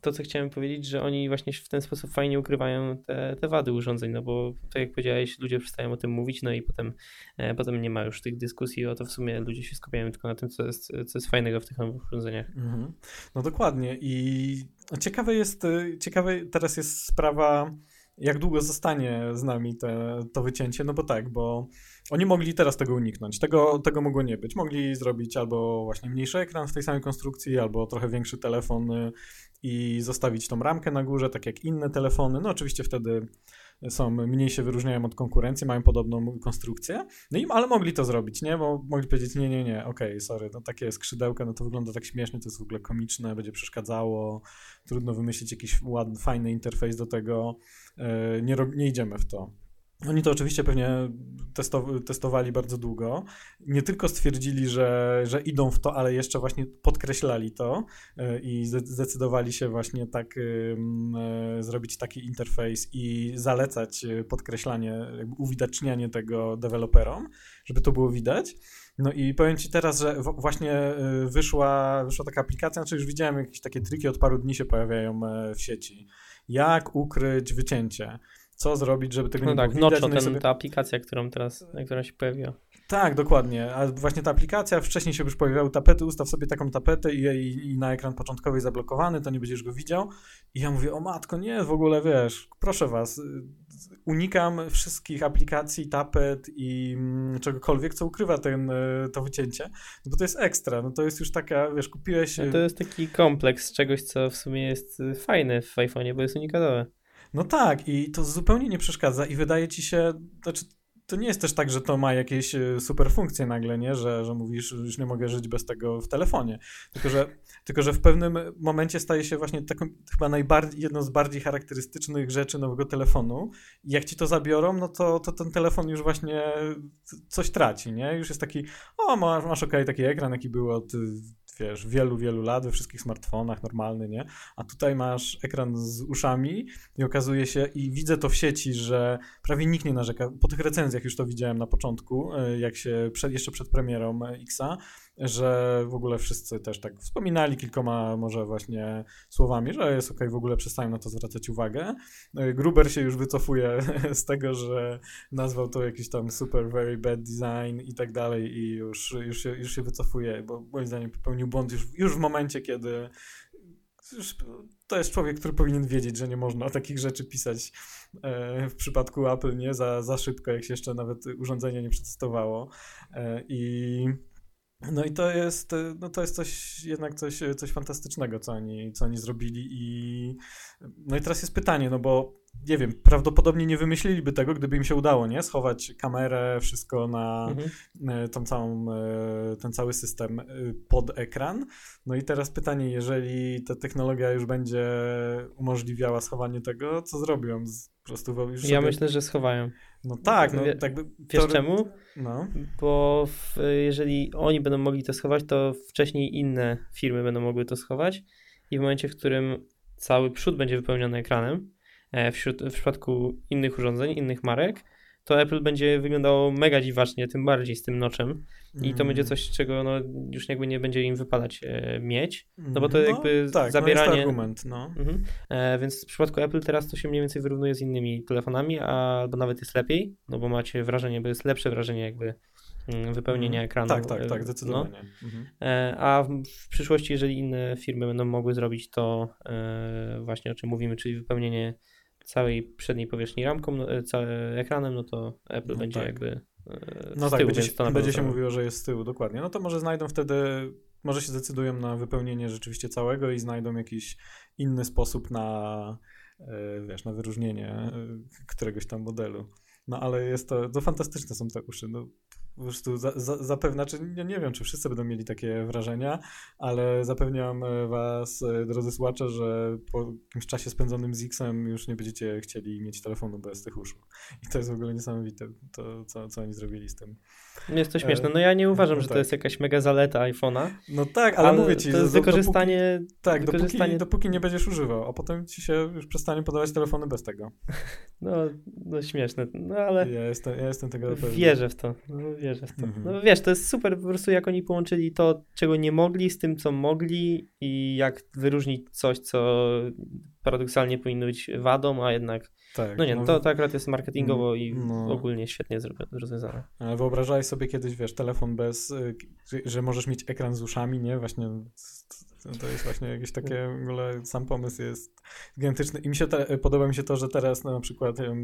to, co chciałem powiedzieć, że oni właśnie w ten sposób fajnie ukrywają te, te wady urządzeń, no bo tak jak powiedziałeś, ludzie przestają o tym mówić, no i potem, e, potem nie ma już tych dyskusji o to, w sumie ludzie się skupiają tylko na tym, co jest, co jest fajnego w tych nowych urządzeniach. Mhm. No dokładnie i ciekawe jest, ciekawe teraz jest sprawa jak długo zostanie z nami te, to wycięcie, no bo tak, bo oni mogli teraz tego uniknąć, tego, tego mogło nie być. Mogli zrobić albo właśnie mniejszy ekran w tej samej konstrukcji, albo trochę większy telefon y, i zostawić tą ramkę na górze, tak jak inne telefony. No oczywiście wtedy są, mniej się wyróżniają od konkurencji, mają podobną konstrukcję, no i, ale mogli to zrobić, nie? Bo mogli powiedzieć, nie, nie, nie, okej, okay, sorry, no takie skrzydełka, no to wygląda tak śmiesznie, to jest w ogóle komiczne, będzie przeszkadzało, trudno wymyślić jakiś ładny, fajny interfejs do tego, e, nie, nie idziemy w to. Oni to oczywiście pewnie testowali bardzo długo. Nie tylko stwierdzili, że, że idą w to, ale jeszcze właśnie podkreślali to e, i zdecydowali się właśnie tak e, zrobić taki interfejs i zalecać e, podkreślanie, uwidacznianie tego deweloperom, żeby to było widać. No i powiem Ci teraz, że właśnie wyszła, wyszła taka aplikacja, znaczy już widziałem jakieś takie triki, od paru dni się pojawiają w sieci. Jak ukryć wycięcie? Co zrobić, żeby tego no nie tak, było widać. No ten, sobie... ta aplikacja, którą teraz, która się pojawiła. Tak, dokładnie. A właśnie ta aplikacja, wcześniej się już pojawiały tapety, ustaw sobie taką tapetę i, i, i, na ekran początkowy jest zablokowany, to nie będziesz go widział. I ja mówię, o matko, nie, w ogóle wiesz, proszę was, unikam wszystkich aplikacji, tapet i mm, czegokolwiek, co ukrywa ten, e, to wycięcie, bo to jest ekstra, no to jest już taka, wiesz, kupiłeś... No to jest taki kompleks czegoś, co w sumie jest fajne w iPhone'ie, bo jest unikatowe. No tak, i to zupełnie nie przeszkadza i wydaje ci się, znaczy to nie jest też tak, że to ma jakieś e, super funkcje nagle, nie? Że, że mówisz, już nie mogę żyć bez tego w telefonie. Tylko że, tylko, że w pewnym momencie staje się właśnie taką chyba najbardziej, jedną z bardziej charakterystycznych rzeczy nowego telefonu. I jak ci to zabiorą, no to, to ten telefon już właśnie coś traci, nie? Już jest taki, o, masz, masz okej, okay, taki ekran, jaki był od wiesz, wielu, wielu lat we wszystkich smartfonach, normalny, nie? A tutaj masz ekran z uszami i okazuje się, i widzę to w sieci, że prawie nikt nie narzeka. Po tych recenzjach już to widziałem na początku, e, jak się przed, jeszcze przed premierą Xa, że w ogóle wszyscy też tak wspominali kilkoma może właśnie słowami, że jest ok, w ogóle przestają na to zwracać uwagę. E, Gruber się już wycofuje z tego, że nazwał to jakiś tam super very bad design i tak dalej i już, już, się, już się wycofuje, bo moim zdaniem popełnił błąd już, już w momencie, kiedy to jest człowiek, który powinien wiedzieć, że nie można takich rzeczy pisać e, w przypadku Apple, nie? Za, za szybko, jak się jeszcze nawet urządzenie nie przetestowało. E, I no i to jest, no to jest coś, jednak coś, coś fantastycznego, co oni, co oni zrobili i no i teraz jest pytanie, no bo nie wiem, prawdopodobnie nie wymyśliliby tego, gdyby im się udało, nie? Schować kamerę, wszystko na mhm. E, tą całą, e, ten cały system e, pod ekran. No i teraz pytanie, jeżeli ta technologia już będzie umożliwiała schowanie tego, co zrobią? Po prostu już Ja myślę, że schowają. No tak, no Wie, tak by, Wiesz czemu? No. Bo w, jeżeli oni będą mogli to schować, to wcześniej inne firmy będą mogły to schować i w momencie, w którym cały przód będzie wypełniony ekranem, wśród, w przypadku innych urządzeń, innych marek, to Apple będzie wyglądało mega dziwacznie, tym bardziej z tym noczem. I to będzie mm. coś, czego no, już jakby nie będzie im wypadać e, mieć. No bo to no, jakby tak, zabieranie. No jest argument, no. Mhm. E, więc w przypadku Apple teraz to się mniej więcej wyrównuje z innymi telefonami, albo nawet jest lepiej, no bo macie wrażenie, bo jest lepsze wrażenie jakby mm, wypełnienia mhm. ekranu. Tak, tak, tak, zdecydowanie. No. Mhm. E, a w, w, przyszłości, jeżeli inne firmy będą mogły zrobić to e, właśnie o czym mówimy, czyli wypełnienie całej przedniej powierzchni ramką, no, całym ekranem, no to Apple no będzie tak. jakby no tak, tyłu, będzie, się, będzie się mówiło, że jest z tyłu, dokładnie. No to może znajdą wtedy, może się zdecydują na wypełnienie rzeczywiście całego i znajdą jakiś inny sposób na, e, wiesz, na wyróżnienie e, któregoś tam modelu. No ale jest to, to fantastyczne są te uszy. No, po prostu za, za, zapewne, czy nie, nie wiem, czy wszyscy będą mieli takie wrażenia, ale zapewniam e, was, e, drodzy słuchacze, że po jakimś czasie spędzonym z X-em już nie będziecie chcieli mieć telefonu bez tych uszu. I to jest w ogóle niesamowite, to co, co oni zrobili z tym. Jest to śmieszne. No ja nie uważam, no, że tak. to jest jakaś mega zaleta iPhone'a. No tak, ale, ale mówię ci, to jest wykorzystanie... Dopóki, tak, wykorzystanie... Dopóki, dopóki nie będziesz używał, a potem ci się już przestanie podawać telefony bez tego. No, no śmieszne, no ale... Ja jestem, ja jestem tego pewny. Wierzę w to, no, wierzę w to. Mhm. No wiesz, to jest super po prostu jak oni połączyli to, czego nie mogli z tym, co mogli i jak wyróżnić coś, co paradoksalnie powinno być wadą, a jednak tak, no nie, no, to, to akurat jest marketingowo i no, ogólnie świetnie rozwiązane. Ale wyobrażaj sobie kiedyś, wiesz, telefon bez, y, że możesz mieć ekran z uszami, nie? Właśnie to jest właśnie jakieś takie, w ogóle sam pomysł jest gigantyczny. I mi się te, podoba mi się to, że teraz no, na przykład e,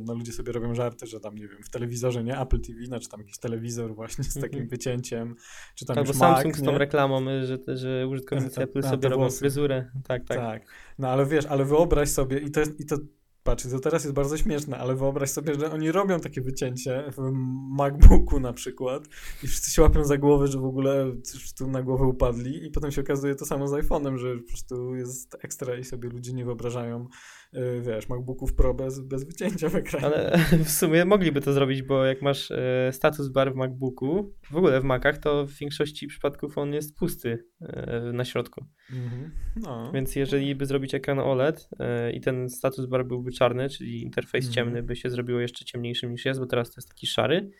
no, ludzie sobie robią żarty, że tam, nie wiem, w telewizorze, nie, Apple TV, no, czy tam jakiś telewizor właśnie z takim -hmm. wycięciem, czy tam Albo już Samsung Mac, z tą nie? reklamą, że, że użytkownicy Apple sobie robią fryzurę. Tak, tak. Tak, no ale wiesz, ale wyobraź sobie i to, i to Patrz, to teraz jest bardzo śmieszne, ale wyobraź sobie, że oni robią takie wycięcie w MacBooku na przykład i wszyscy się łapią za głowę, że w ogóle tu na głowę upadli i potem się okazuje to samo z iPhone'em, że po prostu jest ekstra i sobie ludzie nie wyobrażają wiesz, MacBooków Pro bez, bez wycięcia w ekranie. Ale w sumie mogliby to zrobić, bo jak masz y, status bar w MacBooku, w ogóle w Macach, to w większości przypadków on jest pusty y, na środku. Mhm. No. Więc jeżeli by zrobić ekran OLED i ten status bar byłby czarny, czyli interfejs mhm. ciemny by się zrobiło jeszcze ciemniejszym niż jest, bo teraz to jest taki szary,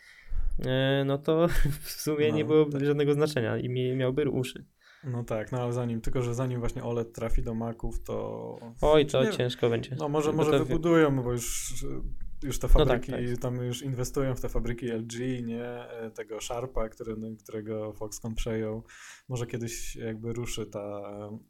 no to w sumie no, nie byłoby tak. żadnego znaczenia i miałby uszy. No tak, no ale zanim, tylko że zanim właśnie OLED trafi do Maców, to... Oj, to ciężko będzie. No może, może wybudują, bo już już te fabryki, no tak, tak. tam już inwestują w te fabryki LG, nie, e, tego Sharpa, który, którego Foxconn przejął. Może kiedyś jakby ruszy ta,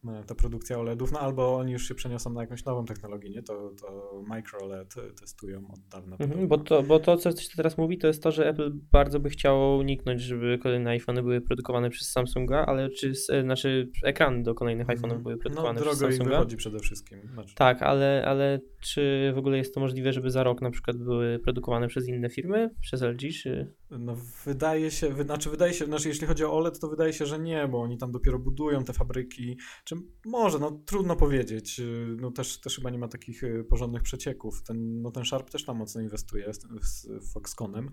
e, ta produkcja OLEDów, no albo oni już się przeniosą na jakąś nową technologię, nie, to, to micro LED testują od dawna. Mhm, bo, to, bo to, co się teraz mówi, to jest to, że Apple bardzo by chciało uniknąć, żeby kolejne iPhony były produkowane przez Samsunga, ale czy, e, znaczy ekrany do kolejnych iPhone'ów mhm. były produkowane no, przez Samsunga. No drogo wychodzi przede wszystkim. Znaczy. Tak, ale, ale czy w ogóle jest to możliwe, żeby za rok na przykład przykład były produkowane przez inne firmy, przez LG, czy... No wydaje się, wy, znaczy wydaje się, znaczy jeśli chodzi o OLED, to wydaje się, że nie, bo oni tam dopiero budują te fabryki, czy może, no trudno powiedzieć, no też, też chyba nie ma takich y, porządnych przecieków, ten, no ten Sharp też tam mocno inwestuje z, z Foxconnem,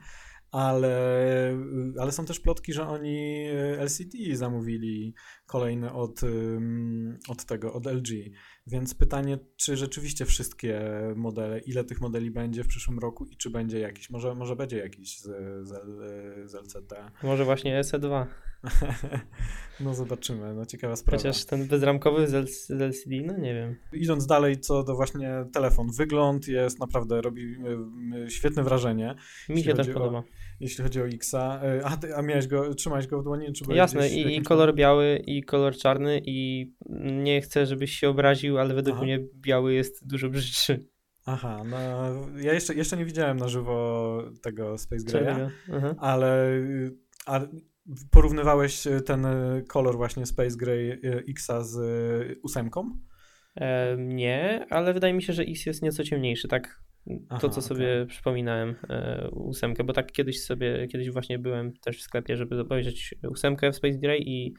ale, ale są też plotki, że oni y, LCD zamówili kolejne od, od tego, od LG. Więc pytanie, czy rzeczywiście wszystkie modele, ile tych modeli będzie w przyszłym roku i czy będzie jakiś, może, może będzie jakiś z, z, z LCD. Może właśnie SE2. no zobaczymy, no ciekawa sprawa. Chociaż ten bezramkowy z, LCD, no nie wiem. Idąc dalej, co do właśnie telefon. Wygląd jest naprawdę, robi y, y, świetne wrażenie. Mi się też podoba. O, jeśli chodzi o Xa. Y, a, ty, a miałeś go, trzymałeś go w dłoni? Czy Jasne, i, i kolor biały, i kolor czarny i nie chcę, żebyś się obraził, ale według Aha. mnie biały jest dużo brzydszy. Aha, no ja jeszcze, jeszcze nie widziałem na żywo tego Space Grey'a, ale a porównywałeś ten kolor właśnie Space Gray Xa z ósemką? E, nie, ale wydaje mi się, że X jest nieco ciemniejszy, tak Aha, to, co sobie okay. przypominałem e, ósemkę, bo tak kiedyś sobie, kiedyś właśnie byłem też w sklepie, żeby obejrzeć ósemkę w Space Gray i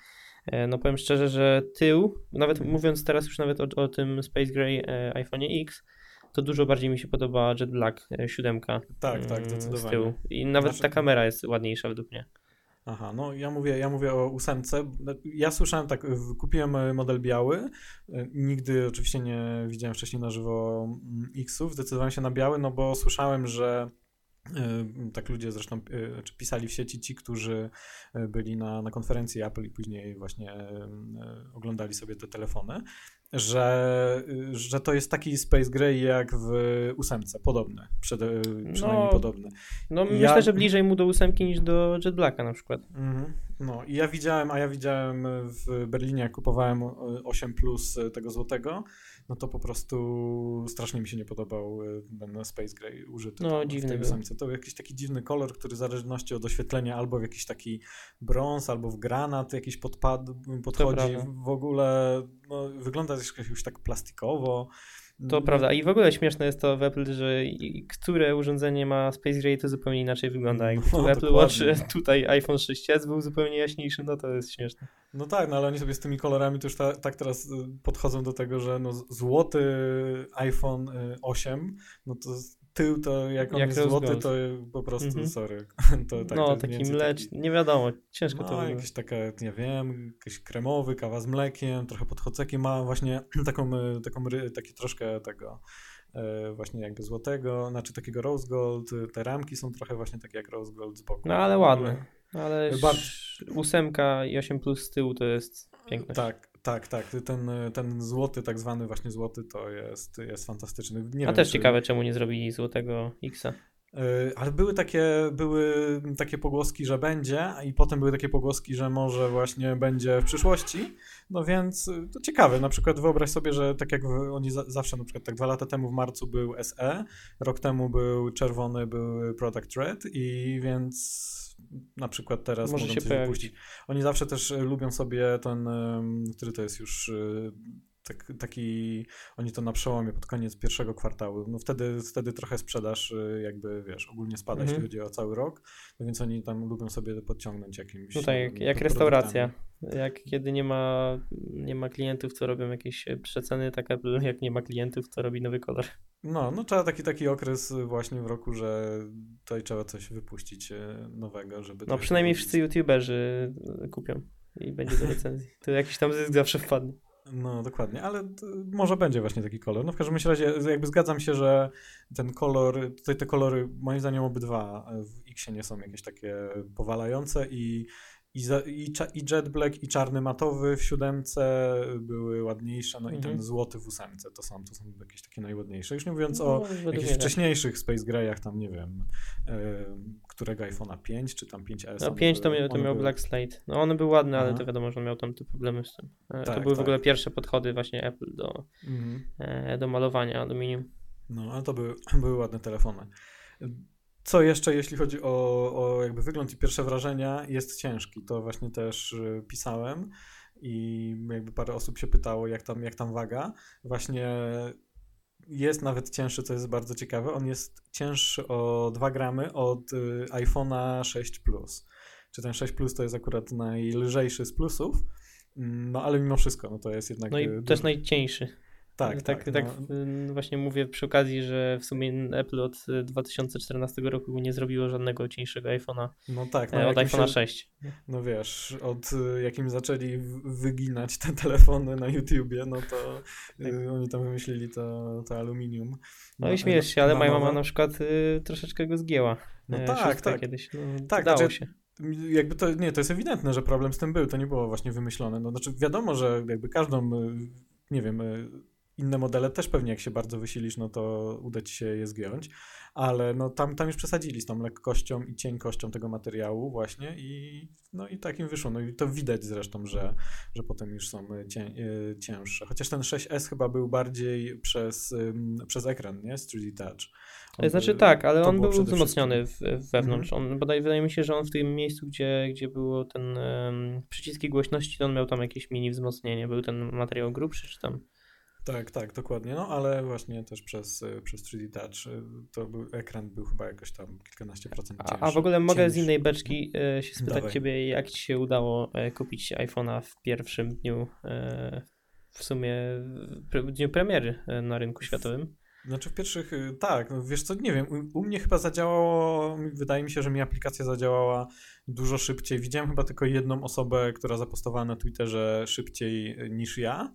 e, no powiem szczerze, że tył, nawet mhm. mówiąc teraz już nawet o, o tym Space Gray e, iPhone X, to dużo bardziej mi się podoba Jet Black 7. Tak, tak, mm, zdecydowanie. Z tyłu. I nawet znaczy... ta kamera jest ładniejsza według mnie. Aha, no ja mówię, ja mówię o ósemce. Ja słyszałem tak, kupiłem e, model biały. E, nigdy oczywiście nie widziałem wcześniej na żywo mm, X-ów. Zdecydowałem się na biały, no bo słyszałem, że e, tak ludzie zresztą pisali w sieci ci, którzy byli na, na konferencji Apple i później właśnie oglądali sobie te telefony, że, że to jest taki Space Gray jak w ósemce, podobne, przede, przynajmniej no, podobne. No ja... myślę, że bliżej mu do ósemki niż do Jet Blacka na przykład. Mhm. No i ja widziałem, a ja widziałem w Berlinie, jak kupowałem 8 Plus tego złotego, no to po prostu strasznie mi się nie podobał e, ten Space Gray użyty no, dziwny w tej To jakiś taki dziwny kolor, który w zależności od oświetlenia albo w jakiś taki brąz, albo w granat jakiś podpad, podchodzi w ogóle, no, wygląda już tak plastikowo. To prawda. I w ogóle śmieszne jest to w Apple, że które urządzenie ma Space Gray, to zupełnie inaczej wygląda. Jak no, Apple Watch, tutaj iPhone 6s był zupełnie jaśniejszy, no to jest śmieszne. No tak, no ale oni sobie z tymi kolorami to już ta, tak teraz y, podchodzą do tego, że no złoty iPhone 8, y, no to tył to jak on jak jest złoty, to po prostu mm -hmm. sorry. to, tak, no, taki mlecz, taki... nie wiadomo, ciężko no, to jakieś takie, nie wiem, jakiś kremowy, kawa z mlekiem, trochę podchodzeki ma właśnie taką, y, taką taki troszkę tego e, właśnie jakby złotego, znaczy takiego rose gold, te ramki są trochę właśnie takie jak rose gold z boku. No ale ładne. Ale Bar... ósemka i 8 plus z tyłu to jest piękne. Tak, tak, tak. Ten, ten złoty, tak zwany właśnie złoty, to jest, jest fantastyczny. Nie A wiem, też czy... ciekawe, czemu nie zrobili złotego Xa. Yy, ale były takie, były takie pogłoski, że będzie, i potem były takie pogłoski, że może właśnie będzie w przyszłości. No więc y, to ciekawe. Na przykład wyobraź sobie, że tak jak oni zawsze, na przykład tak dwa lata temu w marcu był SE, rok temu był czerwony, był Product Red, i więc na przykład teraz Może się wypuścić. Oni zawsze też e, lubią sobie ten, który to jest już tak, taki, oni to na przełomie pod koniec pierwszego kwartału, no wtedy, wtedy trochę sprzedaż y, jakby, wiesz, ogólnie spada, -hmm. jeśli chodzi o cały rok, no więc oni tam lubią sobie podciągnąć jakimś... No tak, jak, jak restauracja, jak kiedy nie ma, nie ma klientów, co robią jakieś przeceny, tak jak nie ma klientów, co robi nowy kolor. No, no trzeba taki, taki okres właśnie w roku, że tutaj trzeba coś wypuścić y, nowego, żeby... No przynajmniej wszyscy youtuberzy kupią i będzie do recenzji. To jakiś tam zysk zawsze wpadnie. No, dokładnie, ale może będzie właśnie taki kolor. No w każdym razie jakby zgadzam się, że ten kolor, tutaj te kolory moim zdaniem obydwa w X nie są jakieś takie powalające i i, za, i, i Jet Black i czarny matowy w siódemce były ładniejsze, no i ten mhm. złoty w ósemce to są, to są jakieś takie najładniejsze. Już nie mówiąc no, o jakichś wcześniejszych Space Greyach, tam nie wiem, yy, którego iPhone'a 5 czy tam 5S. No 5 to, miał, to miał Black Slate. No one były ładne, ale to wiadomo, że on miał tam te problemy z tym. E, tak, to były tak. w ogóle pierwsze podchody właśnie Apple do, mhm. e, do malowania aluminium. No, ale to były, były ładne telefony. Co jeszcze, jeśli chodzi o, o jakby wygląd i pierwsze wrażenia, jest ciężki. To właśnie też y, pisałem i jakby parę osób się pytało, jak tam, jak tam waga. Właśnie jest nawet cięższy, co jest bardzo ciekawe. On jest cięższy o 2 gramy od y, iPhone'a 6 Plus. Czy ten 6 Plus to jest akurat najlżejszy z plusów, mm, no ale mimo wszystko, no to jest jednak. No i y, też najcieńszy. Tak, tak, tak, tak no. właśnie mówię przy okazji, że w sumie Apple od 2014 roku nie zrobiło żadnego cieńszego iPhone'a no tak, no e, od iPhone'a 6. No wiesz, od e, jakim zaczęli wyginać te telefony na YouTubie, no to tak. y, oni tam wymyślili to, to aluminium. No, no i śmiesz się, ale moja mama na przykład y, troszeczkę go zgięła. No tak, tak. Kiedyś, no, tak, dało znaczy, się jakby to, nie, to jest ewidentne, że problem z tym był, to nie było właśnie wymyślone. No, znaczy wiadomo, że jakby każdą, nie wiem, inne modele też pewnie jak się bardzo wysilisz, no to uda ci się je zgiąć, ale no tam, tam już przesadzili z tą lekkością i cienkością tego materiału właśnie i no i takim wyszło. No i to widać zresztą, że, że potem już są cię, e, cięższe. Chociaż ten 6S chyba był bardziej przez, przez ekran, nie? Z 3D Touch. On znaczy tak, ale on był wzmocniony w, wewnątrz. Mm -hmm. On, bodaj wydaje mi się, że on w tym miejscu, gdzie, gdzie było ten um, przyciski głośności, on miał tam jakieś mini wzmocnienie. Był ten materiał grubszy, czy tam... Tak, tak, dokładnie. No ale właśnie też przez, przez 3D Touch y, to był, ekran był chyba jakoś tam kilkanaście procent cięższy. A, a w ogóle mogę z innej beczki e, się spytać Dawaj. ciebie, jak ci się udało kupić iPhone'a w pierwszym dniu, w sumie w dniu premiery na rynku światowym? Znaczy w pierwszych, y, tak, no wiesz co, nie wiem, u, u, mnie chyba zadziałało, wydaje mi się, że mi aplikacja zadziałała dużo szybciej. Widziałem chyba tylko jedną osobę, która zapostowała na Twitterze szybciej niż ja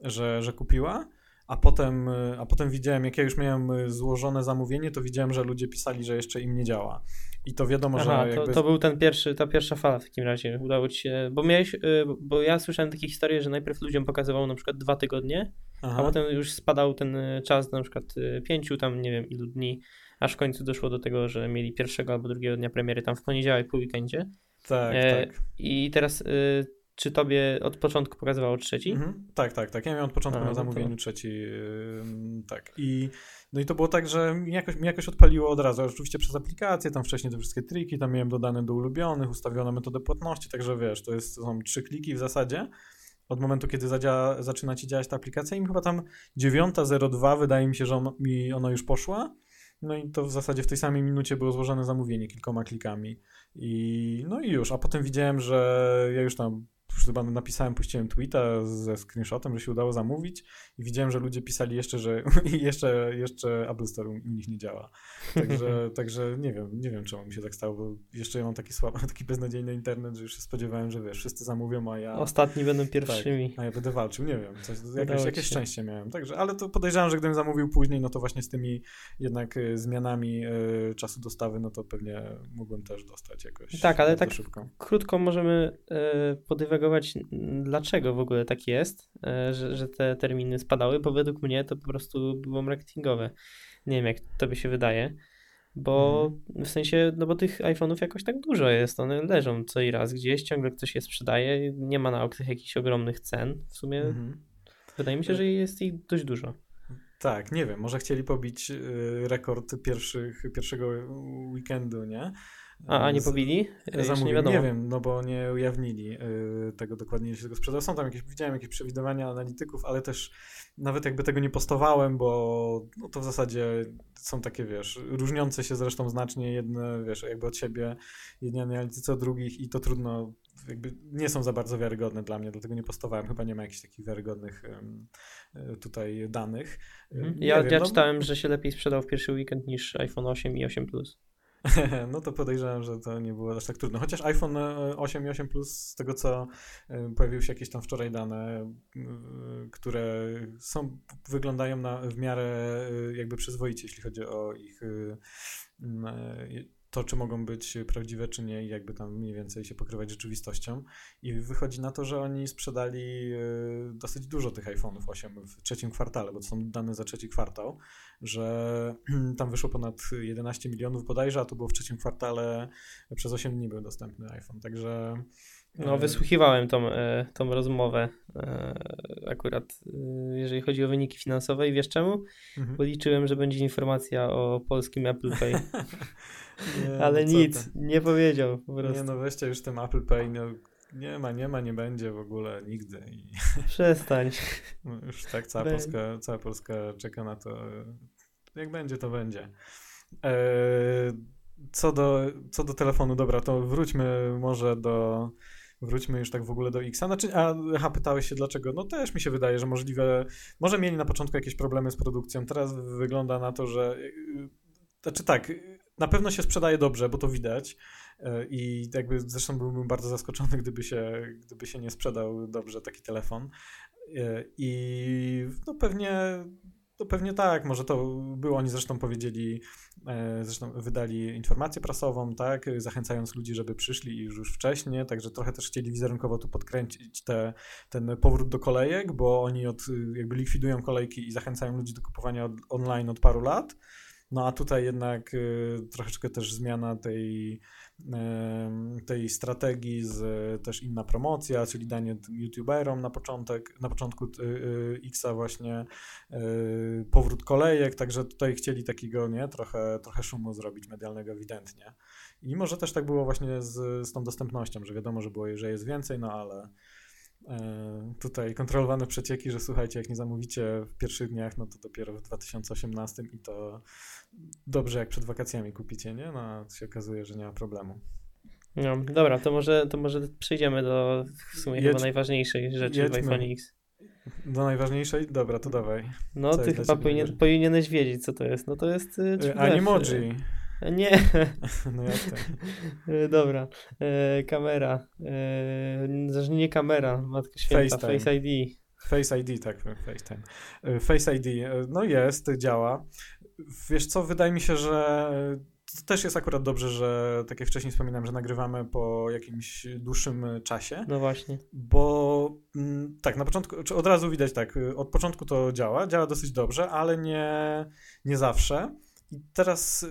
że, że kupiła, a potem, a potem widziałem, jak ja już miałem złożone zamówienie, to widziałem, że ludzie pisali, że jeszcze im nie działa. I to wiadomo, Aha, że. Jakby... To, to był ten pierwszy, ta pierwsza fala w takim razie. Udało ci się. Bo miałeś, y, bo ja słyszałem takie historie, że najpierw ludziom pokazywał na przykład dwa tygodnie, Aha. a potem już spadał ten czas na przykład y, pięciu, tam nie wiem ilu dni, aż w końcu doszło do tego, że mieli pierwszego albo drugiego dnia premiery tam w poniedziałek po weekendzie. Tak, e, tak. I teraz y, czy tobie od początku pokazywało trzeci? Mhm. Tak, tak, tak. Ja miałem od początku A, na no zamówieniu to... trzeci. Yy, tak. I, no i to było tak, że mi jakoś, mi jakoś odpaliło od razu. Oczywiście przez aplikację, tam wcześniej te wszystkie triki, tam miałem dodane do ulubionych, ustawiono metodę płatności, także wiesz, to, jest, to są trzy kliki w zasadzie od momentu, kiedy zadziała, zaczyna ci działać ta aplikacja i chyba tam 9.02 wydaje mi się, że on, mi ona już poszła. No i to w zasadzie w tej samej minucie było złożone zamówienie kilkoma klikami. I no i już, a potem widziałem, że ja już tam chyba napisałem, puściłem tweeta ze screenshotem, że się udało zamówić i widziałem, że ludzie pisali jeszcze, że jeszcze, jeszcze Apple Store u nich nie działa. Także, także nie wiem, nie wiem czemu mi się tak stało, bo jeszcze ja mam taki słaby, taki beznadziejny internet, że już się spodziewałem, że wiesz, wszyscy zamówią, a ja... Ostatni będą pierwszymi. Tak, a ja będę walczył, nie wiem, coś, jakieś, jakieś szczęście miałem. Także, ale to podejrzewam, że gdybym zamówił później, no to właśnie z tymi jednak y, zmianami y, czasu dostawy, no to pewnie mógłbym też dostać jakoś Tak, ale tak szybko. krótko możemy y, podywagować, dlaczego w ogóle tak jest, y, że, że te terminy spadały, bo według mnie to po prostu było marketingowe. Nie wiem, jak to by się wydaje. Bo mhm. w sensie, no bo tych iPhone'ów jakoś tak dużo jest, one leżą co i raz gdzieś, ciągle ktoś je sprzedaje, nie ma na aukcjach jakichś ogromnych cen. W sumie mhm. wydaje mi się, że jest ich dość dużo. Tak, nie wiem, może chcieli pobić y, rekord pierwszych, pierwszego weekendu, nie? A, a nie pobili? Zamówił, nie, nie, wiem, no bo nie ujawnili y, tego dokładnie, jeśli tego sprzedał. Są tam jakieś, widziałem jakieś przewidywania analityków, ale też nawet jakby tego nie postowałem, bo no to w zasadzie są takie, wiesz, różniące się zresztą znacznie jedne, wiesz, jakby od siebie, jedni analitycy od drugich i to trudno, jakby nie są za bardzo wiarygodne dla mnie, dlatego nie postowałem. Chyba nie ma jakichś takich wiarygodnych um, tutaj danych. Mhm. Ja, wiem, ja no, czytałem, że się lepiej sprzedał w pierwszy weekend niż iPhone 8 i 8 Plus. No to podejrzewam, że to nie było aż tak trudno. Chociaż iPhone 8 i 8 Plus, z tego co e, pojawiły się jakieś tam wczoraj dane, które są, wyglądają na, w miarę e, jakby przyzwoicie, jeśli chodzi o ich e, to, czy mogą być prawdziwe, czy nie, i jakby tam mniej więcej się pokrywać rzeczywistością. I wychodzi na to, że oni sprzedali e, dosyć dużo tych iPhone'ów 8 w trzecim kwartale, bo to są dane za trzeci kwartał, że tam wyszło ponad 11 milionów bodajże, a to było w trzecim kwartale przez 8 dni był dostępny iPhone, także no, e, wysłuchiwałem tą, e, tą rozmowę akurat, jeżeli chodzi o wyniki finansowe i wiesz czemu? Mhm. Bo liczyłem, że będzie informacja o polskim Apple Pay. Nie, Ale no nic, nie powiedział po prostu. Nie no, weźcie już tym Apple Pay, no nie ma, nie ma, nie będzie w ogóle nigdy. I... Przestań. No, już tak cała Polska, cała Polska czeka na to. Jak będzie, to będzie. E, co, do, co do telefonu, dobra, to wróćmy może do wróćmy już tak w ogóle do X. Znaczy, a aha, pytałeś się dlaczego? No też mi się wydaje, że możliwe, może mieli na początku jakieś problemy z produkcją. Teraz wygląda na to, że znaczy tak, na pewno się sprzedaje dobrze, bo to widać. I jakby zresztą byłbym bardzo zaskoczony, gdyby się, gdyby się nie sprzedał dobrze taki telefon. I no pewnie, no pewnie tak, może to było, oni zresztą powiedzieli, e, zresztą wydali informację prasową, tak, zachęcając ludzi, żeby przyszli już, już wcześniej, także trochę też chcieli wizerunkowo tu podkręcić te, ten powrót do kolejek, bo oni od, jakby likwidują kolejki i zachęcają ludzi do kupowania online od paru lat. No a tutaj jednak y, troszeczkę też zmiana tej, tej strategii, z, też inna promocja, czyli danie youtuberom na początek, na początku y, Xa właśnie powrót kolejek, także tutaj chcieli takiego, nie, trochę, trochę szumu zrobić medialnego ewidentnie. I może też tak było właśnie z, z tą dostępnością, że wiadomo, że było, że jest więcej, no ale E, tutaj kontrolowane przecieki, że słuchajcie, jak nie zamówicie w pierwszych dniach, no to dopiero w 2018 i to dobrze jak przed wakacjami kupicie, nie? No się okazuje, że nie ma problemu. No, dobra, to może, to może przejdziemy do w sumie Jedź, chyba najważniejszej rzeczy jedźmy. w iPhone X. Do najważniejszej? Dobra, to dawaj. No, co ty chyba powinien, powinieneś wiedzieć, co to jest. No to jest... Y, Animoji. Nie. No jasne. Dobra. E, kamera. E, nie kamera, matka święta. FaceTime. Face ID. Face ID, tak, FaceTime. E, Face ID, e, no jest, działa. Wiesz co, wydaje mi się, że to też jest akurat dobrze, że tak jak wcześniej wspominałem, że nagrywamy po jakimś dłuższym czasie. No właśnie. Bo mm, tak, na początku, czy od razu widać tak, od początku to działa, działa dosyć dobrze, ale nie, nie zawsze. I teraz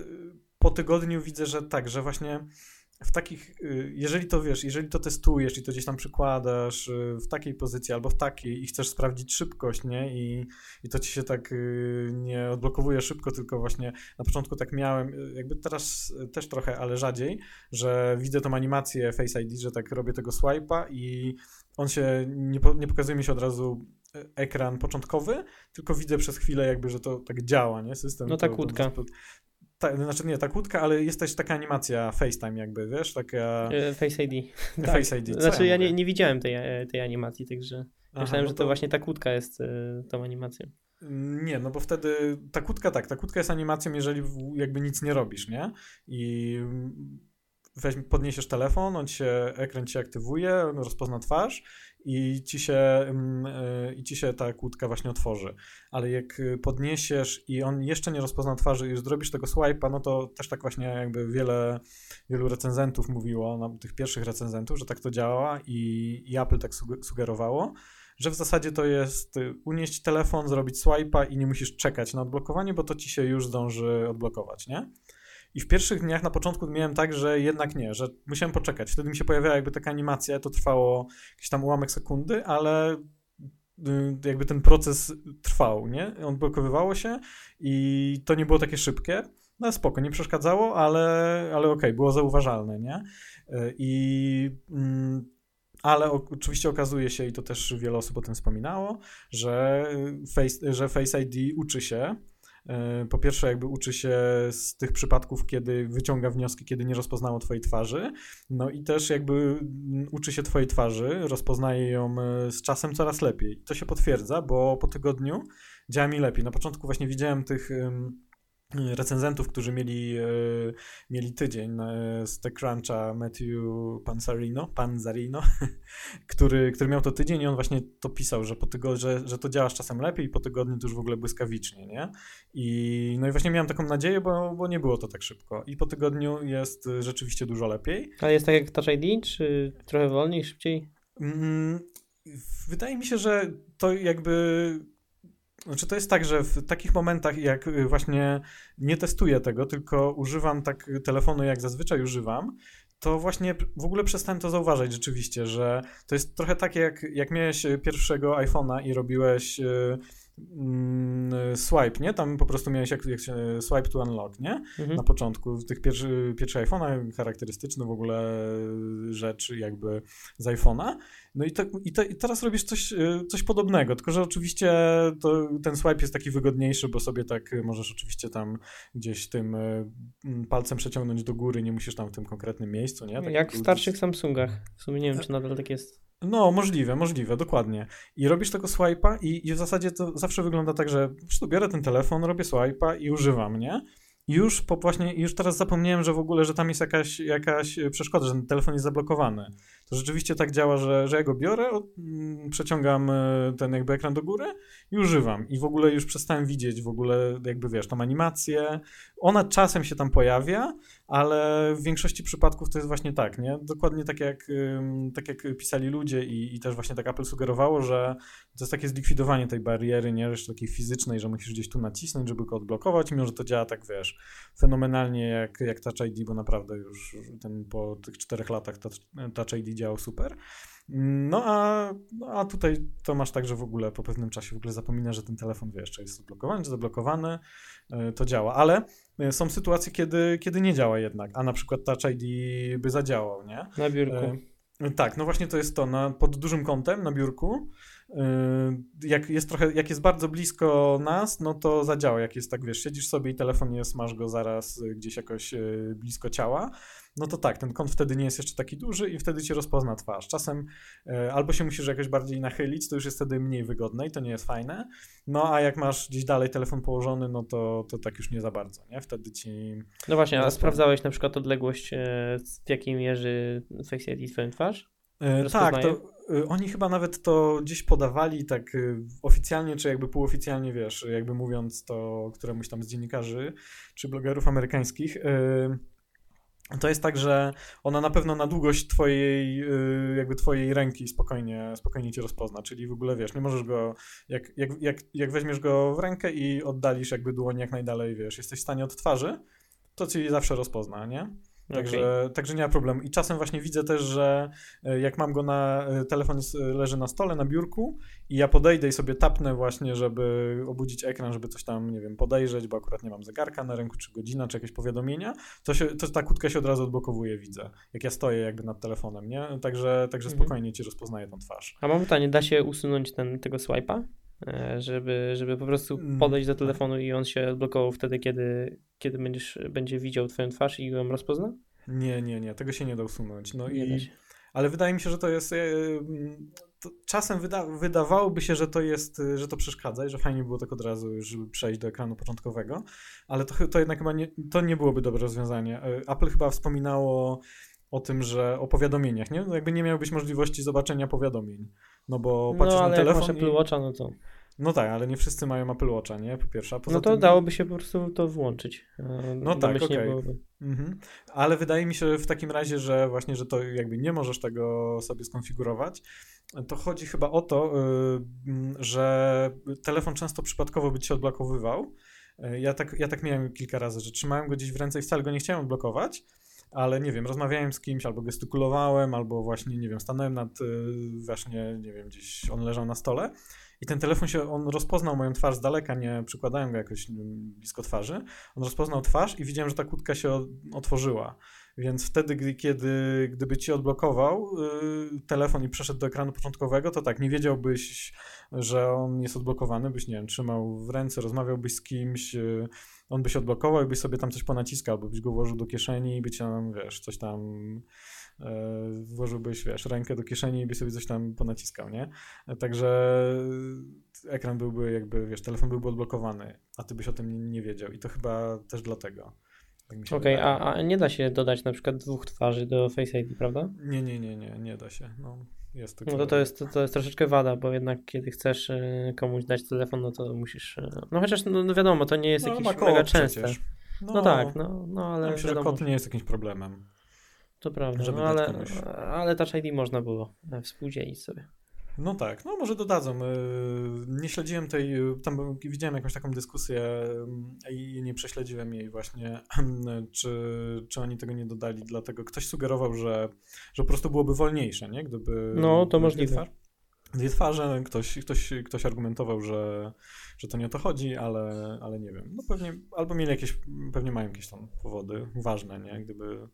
po tygodniu widzę, że tak, że właśnie w takich, y, jeżeli to wiesz, jeżeli to testujesz i to gdzieś tam przykładasz y, w takiej pozycji albo w takiej i chcesz sprawdzić szybkość, nie? I, i to ci się tak y, nie odblokowuje szybko, tylko właśnie na początku tak miałem, jakby teraz też trochę, ale rzadziej, że widzę tą animację Face ID, że tak robię tego swipe'a i on się, nie, nie pokazuje mi się od razu ekran początkowy, tylko widzę przez chwilę jakby, że to tak działa, nie? System. No ta kłódka ta, znaczy nie ta kłódka, ale jest też taka animacja FaceTime jakby, wiesz, taka... E, Face ID. Face tak. ID. Co znaczy ja, ja nie, nie widziałem tej, e, tej animacji, także Aha, myślałem, no że to... to właśnie ta kłódka jest y, tą animacją. Nie, no bo wtedy ta kłódka tak, ta kłódka jest animacją, jeżeli jakby nic nie robisz, nie? I weź, podniesiesz telefon, on się, ekran ci aktywuje, rozpozna twarz i ci się, mm, e, i ci się ta kłódka właśnie otworzy. Ale jak podniesiesz i on jeszcze nie rozpozna twarzy i zrobisz tego swipe'a, no to też tak właśnie jakby wiele, wielu recenzentów mówiło, no, tych pierwszych recenzentów, że tak to działa i, i Apple tak sugerowało, że w zasadzie to jest y, unieść telefon, zrobić swipe'a i nie musisz czekać na odblokowanie, bo to ci się już zdąży odblokować, nie? I w pierwszych dniach na początku miałem tak, że jednak nie, że musiałem poczekać. Wtedy mi się pojawiała jakby taka animacja, to trwało jakiś tam ułamek sekundy, ale y, jakby ten proces trwał, nie? On blokowywało się i to nie było takie szybkie. no spoko, nie przeszkadzało, ale, ale okej, okay, było zauważalne, nie? I... Mm, ale oczywiście okazuje się, i to też wiele osób o tym wspominało, że Face, że Face ID uczy się po pierwsze, jakby uczy się z tych przypadków, kiedy wyciąga wnioski, kiedy nie rozpoznało twojej twarzy. No i też jakby uczy się twojej twarzy, rozpoznaje ją e, z czasem coraz lepiej. To się potwierdza, bo po tygodniu działa mi lepiej. Na początku właśnie widziałem tych recenzentów, którzy mieli, e, mieli tydzień z TechCruncha Matthew Panzarino, Panzarino który, który miał to tydzień i on właśnie to pisał, że, po tygodniu, że, że to działa czasem lepiej i po tygodniu to już w ogóle błyskawicznie, nie? I, no i właśnie miałem taką nadzieję, bo, bo nie było to tak szybko. I po tygodniu jest rzeczywiście dużo lepiej. Ale jest tak jak Touch ID, czy trochę wolniej, szybciej? Mm, wydaje mi się, że to jakby znaczy to jest tak, że w takich momentach, jak y, właśnie nie testuję tego, tylko używam tak telefonu, jak zazwyczaj używam, to właśnie w ogóle przestałem to zauważać rzeczywiście, że to jest trochę tak, jak, jak miałeś pierwszego iPhone'a i robiłeś y, Mm, swipe, nie? Tam po prostu miałeś jak, jak się, swipe to unlock, nie? Mhm. Na początku. Tych pierwszy, pierwszy iPhone'a charakterystyczny w ogóle rzecz jakby z iPhone'a. No i, to, i, to, i, teraz robisz coś, coś podobnego, tylko że oczywiście to, ten swipe jest taki wygodniejszy, bo sobie tak możesz oczywiście tam gdzieś tym mm, palcem przeciągnąć do góry, nie musisz tam w tym konkretnym miejscu, nie? Tak jak w starszych Samsungach. W sumie nie wiem, czy nadal tak jest. No, możliwe, możliwe, dokładnie. I robisz tego swipe'a i, i, w zasadzie to zawsze wygląda tak, że po prostu biorę ten telefon, robię swipe'a i używam, nie? Już po właśnie, już teraz zapomniałem, że w ogóle, że tam jest jakaś, jakaś przeszkoda, że ten telefon jest zablokowany. To rzeczywiście tak działa, że, że ja go biorę, mm, przeciągam e, ten jakby ekran do góry i używam. I w ogóle już przestałem widzieć w ogóle jakby wiesz, tą animację. Ona czasem się tam pojawia, ale w większości przypadków to jest właśnie tak, nie? Dokładnie tak jak, tak jak pisali ludzie i, i też właśnie tak Apple sugerowało, że to jest takie zlikwidowanie tej bariery, nie? Jeszcze takiej fizycznej, że musisz gdzieś tu nacisnąć, żeby go odblokować, mimo że to działa tak, wiesz, fenomenalnie jak, jak Touch ID, bo naprawdę już ten po tych czterech latach Touch ID działał super. No a, no a tutaj to masz tak, że w ogóle po pewnym czasie w ogóle zapomina, że ten telefon, wiesz, czy jest zablokowany, czy zablokowany, e, to działa, ale e, są sytuacje, kiedy, kiedy nie działa jednak, a na przykład Touch ID by zadziałał, nie? Na biurku. E, tak, no właśnie to jest to, na, pod dużym kątem na biurku, jak jest trochę, jak jest bardzo blisko nas, no to zadziała, jak jest tak, wiesz, siedzisz sobie i telefon jest, masz go zaraz gdzieś jakoś blisko ciała, no to tak, ten kąt wtedy nie jest jeszcze taki duży i wtedy cię rozpozna twarz. Czasem e, albo się musisz jakoś bardziej nachylić, to już jest wtedy mniej wygodne i to nie jest fajne. No a jak masz gdzieś dalej telefon położony, no to, to tak już nie za bardzo, nie? Wtedy ci... No właśnie, a sprawdzałeś na przykład odległość, w jakiej mierzy Face ID twoją twarz? E, tak, to e, oni chyba nawet to gdzieś podawali tak e, oficjalnie, czy jakby półoficjalnie, wiesz, jakby mówiąc to któremuś tam z dziennikarzy, czy blogerów amerykańskich. To jest tak, że ona na pewno na długość twojej, jakby twojej ręki spokojnie, spokojnie cię rozpozna, czyli w ogóle wiesz, nie możesz go, jak, jak, jak, jak weźmiesz go w rękę i oddalisz jakby dłoń jak najdalej, wiesz, jesteś w stanie od twarzy, to ci zawsze rozpozna, nie? Także, okay. także nie ma problemu. I czasem właśnie widzę też, że e, jak mam go na, e, telefon leży na stole, na biurku i ja podejdę i sobie tapnę właśnie, żeby obudzić ekran, żeby coś tam, nie wiem, podejrzeć, bo akurat nie mam zegarka na ręku, czy godzina, czy jakieś powiadomienia, to, się, to ta kutka się od razu odblokowuje, widzę, jak ja stoję jakby nad telefonem, nie? Także, także mhm. spokojnie ci rozpoznaje tą twarz. A mam pytanie, da się usunąć ten, tego swipe'a? E, żeby, żeby po prostu mm. podejść do telefonu i on się odblokował wtedy, kiedy, kiedy będziesz, będzie widział twoją twarz i ją rozpozna? Nie, nie, nie, tego się nie da usunąć. No nie i, ale wydaje mi się, że to jest. E, to czasem wyda, wydawałoby się, że to jest, że to przeszkadza i że fajnie było tak od razu, żeby przejść do ekranu początkowego, ale to, to jednak chyba nie, to nie byłoby dobre rozwiązanie. E, Apple chyba wspominało o tym, że o powiadomieniach, nie? No jakby nie miałbyś możliwości zobaczenia powiadomień. No bo no, patrzysz no, ale na telefon. Jak masz Apple Watcha, no to. No tak, ale nie wszyscy mają Apple Watcha, nie? Po pierwsze. no to tym... dałoby się po prostu to włączyć. E, no tak, okej. Okay. Mhm. Ale wydaje mi się w takim razie, że właśnie, że to jakby nie możesz tego sobie skonfigurować. To chodzi chyba o to, y, że telefon często przypadkowo by ci się odblokowywał. E, ja tak, ja tak miałem kilka razy, że trzymałem go gdzieś w ręce i wcale go nie chciałem odblokować, ale nie wiem, rozmawiałem z kimś, albo gestykulowałem, albo właśnie, nie wiem, stanąłem nad, y, właśnie, nie wiem, gdzieś on leżał na stole i ten telefon się, on rozpoznał moją twarz z daleka, nie przykładałem go jakoś blisko twarzy. On rozpoznał twarz i widziałem, że ta kłódka się otworzyła. Więc wtedy, kiedy, gdyby ci odblokował yy, telefon i przeszedł do ekranu początkowego, to tak, nie wiedziałbyś, że on jest odblokowany, byś, nie wiem, trzymał w ręce, rozmawiałbyś z kimś, yy, on by się odblokował i byś sobie tam coś ponaciskał, albo byś go włożył do kieszeni i by cię tam, wiesz, coś tam yy, włożyłbyś, wiesz, rękę do kieszeni i byś sobie coś tam ponaciskał, nie? Także ekran byłby jakby, wiesz, telefon byłby odblokowany, a ty byś o tym nie, nie wiedział i to chyba też dlatego. Tak Okej, okay, a, a nie da się dodać na przykład dwóch twarzy do Face ID, prawda? Nie, nie, nie, nie, nie da się. No, jest no to, to, jest, to, to jest troszeczkę wada, bo jednak kiedy chcesz e, komuś dać telefon, no to musisz. E, no chociaż no, no wiadomo, to nie jest no, jakieś mega częste. No, no, tak, no, no ale. Myślę, wiadomo, że kod nie jest jakimś problemem. To prawda, no, ale, ale Touch ID można było e, współdzielić sobie. No tak, no może dodadzą. E, nie śledziłem tej, tam widziałem jakąś taką dyskusję e, i nie prześledziłem jej właśnie, czy, czy oni tego nie dodali, dlatego ktoś sugerował, że, że po prostu byłoby wolniejsze, nie? Gdyby... No, to możliwe. Dwie twarze, ktoś, ktoś, ktoś argumentował, że, że to nie o to chodzi, ale, ale nie wiem. No pewnie, albo mieli jakieś, pewnie mają jakieś tam powody ważne, nie? Gdyby,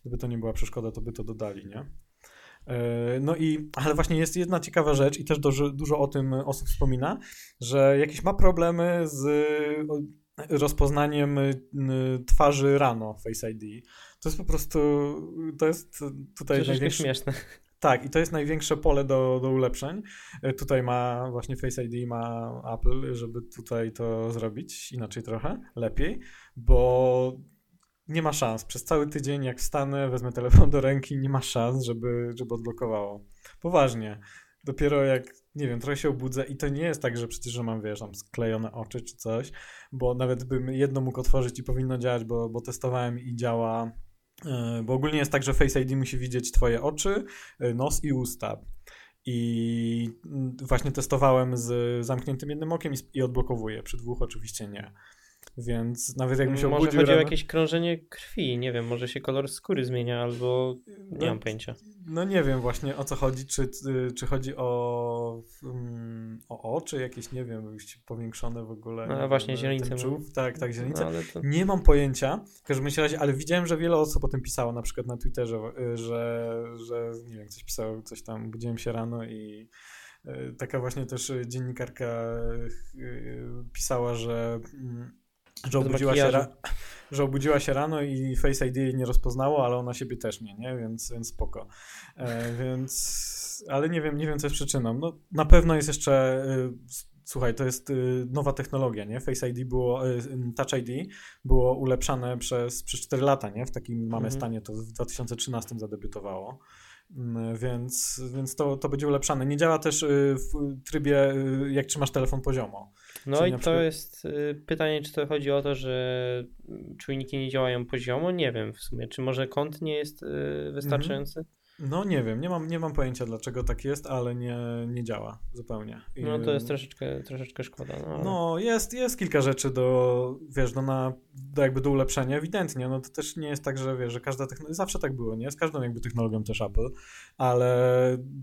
gdyby to nie była przeszkoda, to by to dodali, nie? E, no i, ale właśnie jest jedna ciekawa rzecz i też dużo, dużo o tym osób wspomina, że jakieś ma problemy z rozpoznaniem twarzy rano Face ID. To jest po prostu, to jest tutaj to największe... śmieszne. Tak, i to jest największe pole do, do ulepszeń. E, tutaj ma właśnie Face ID, ma Apple, żeby tutaj to zrobić inaczej trochę, lepiej, bo nie ma szans. Przez cały tydzień, jak wstanę, wezmę telefon do ręki, nie ma szans, żeby, żeby odblokowało. Poważnie. Dopiero jak, nie wiem, trochę się obudzę i to nie jest tak, że przecież, że mam, wiesz, tam sklejone oczy czy coś, bo nawet bym jedno mógł otworzyć i powinno działać, bo, bo testowałem i działa, yy, bo ogólnie jest tak, że Face ID musi widzieć twoje oczy, yy, nos i usta. I właśnie testowałem z zamkniętym jednym okiem i, i odblokowuje. Przy dwóch oczywiście nie. Więc nawet jakbym się może obudził... Może chodzi rano... o jakieś krążenie krwi, nie wiem, może się kolor skóry zmienia albo nie no, mam pojęcia. No nie wiem właśnie o co chodzi, czy, czy chodzi o, um, o oczy jakieś, nie wiem, powiększone w ogóle. No właśnie, źrenice. Tak, tak, źrenice. No, to... Nie mam pojęcia, w każdym razie, ale widziałem, że wiele osób o tym pisało, na przykład na Twitterze, że, że nie wiem, coś pisało, coś tam, budziłem się rano i taka właśnie też dziennikarka pisała, że mm, że obudziła, się ra- że obudziła się rano i Face ID jej nie rozpoznało, ale ona siebie też nie, nie? Więc, więc spoko. E, więc, ale nie wiem, nie wiem, co jest przyczyną. No, na pewno jest jeszcze, y, słuchaj, to jest y, nowa technologia, nie? Face ID było, y, Touch ID było ulepszane przez, przez 4 lata, nie? W takim mamy mhm. stanie, to w 2013 zadebiutowało. Mm, więc, więc to, to będzie ulepszane. Nie działa też w trybie, jak trzymasz telefon poziomo. No i to przykład... jest y, pytanie, czy to chodzi o to, że czujniki nie działają poziomo? Nie wiem w sumie. Czy może kąt nie jest y, wystarczający? Mhm. No nie wiem, nie mam, nie mam pojęcia dlaczego tak jest, ale nie, nie działa zupełnie. I, no to jest troszeczkę, troszeczkę szkoda. No, ale... no, jest, jest kilka rzeczy do, wiesz, no na, do jakby do ulepszenia, ewidentnie, no to też nie jest tak, że wiesz, że każda technologia, zawsze tak było, nie? Z każdą jakby technologią też Apple, ale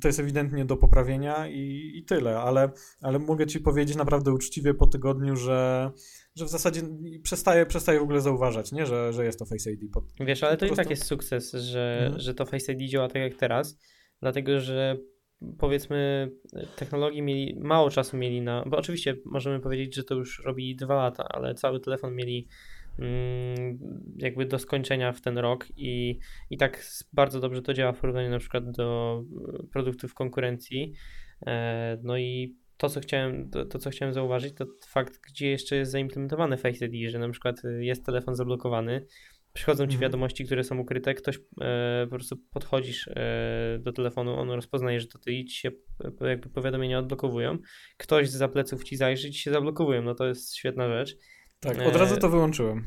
to jest ewidentnie do poprawienia i, i tyle, ale, ale mogę ci powiedzieć naprawdę uczciwie po tygodniu, że że w zasadzie przestaje, przestaje w ogóle zauważać, nie? Że, że jest to Face ID. Pod, Wiesz, ale to prostu... i tak jest sukces, że, mhm. że to Face ID działa tak jak teraz, dlatego że powiedzmy technologii mieli, mało czasu mieli na, bo oczywiście możemy powiedzieć, że to już robi dwa lata, ale cały telefon mieli mm, jakby do skończenia w ten rok i, i tak bardzo dobrze to działa w porównaniu na przykład do produktów konkurencji. E, no i to, co chciałem, to, to, co chciałem zauważyć, to fakt, gdzie jeszcze jest zaimplementowany Face ID, że na przykład y, jest telefon zablokowany, przychodzą ci mhm. wiadomości, które są ukryte, ktoś e, po prostu podchodzisz e, do telefonu, on rozpoznaje, że to ty i ci się e, jakby powiadomienia odblokowują, ktoś za pleców ci zajrzy i ci się zablokowują, no to jest świetna rzecz. Tak, od razu to wyłączyłem.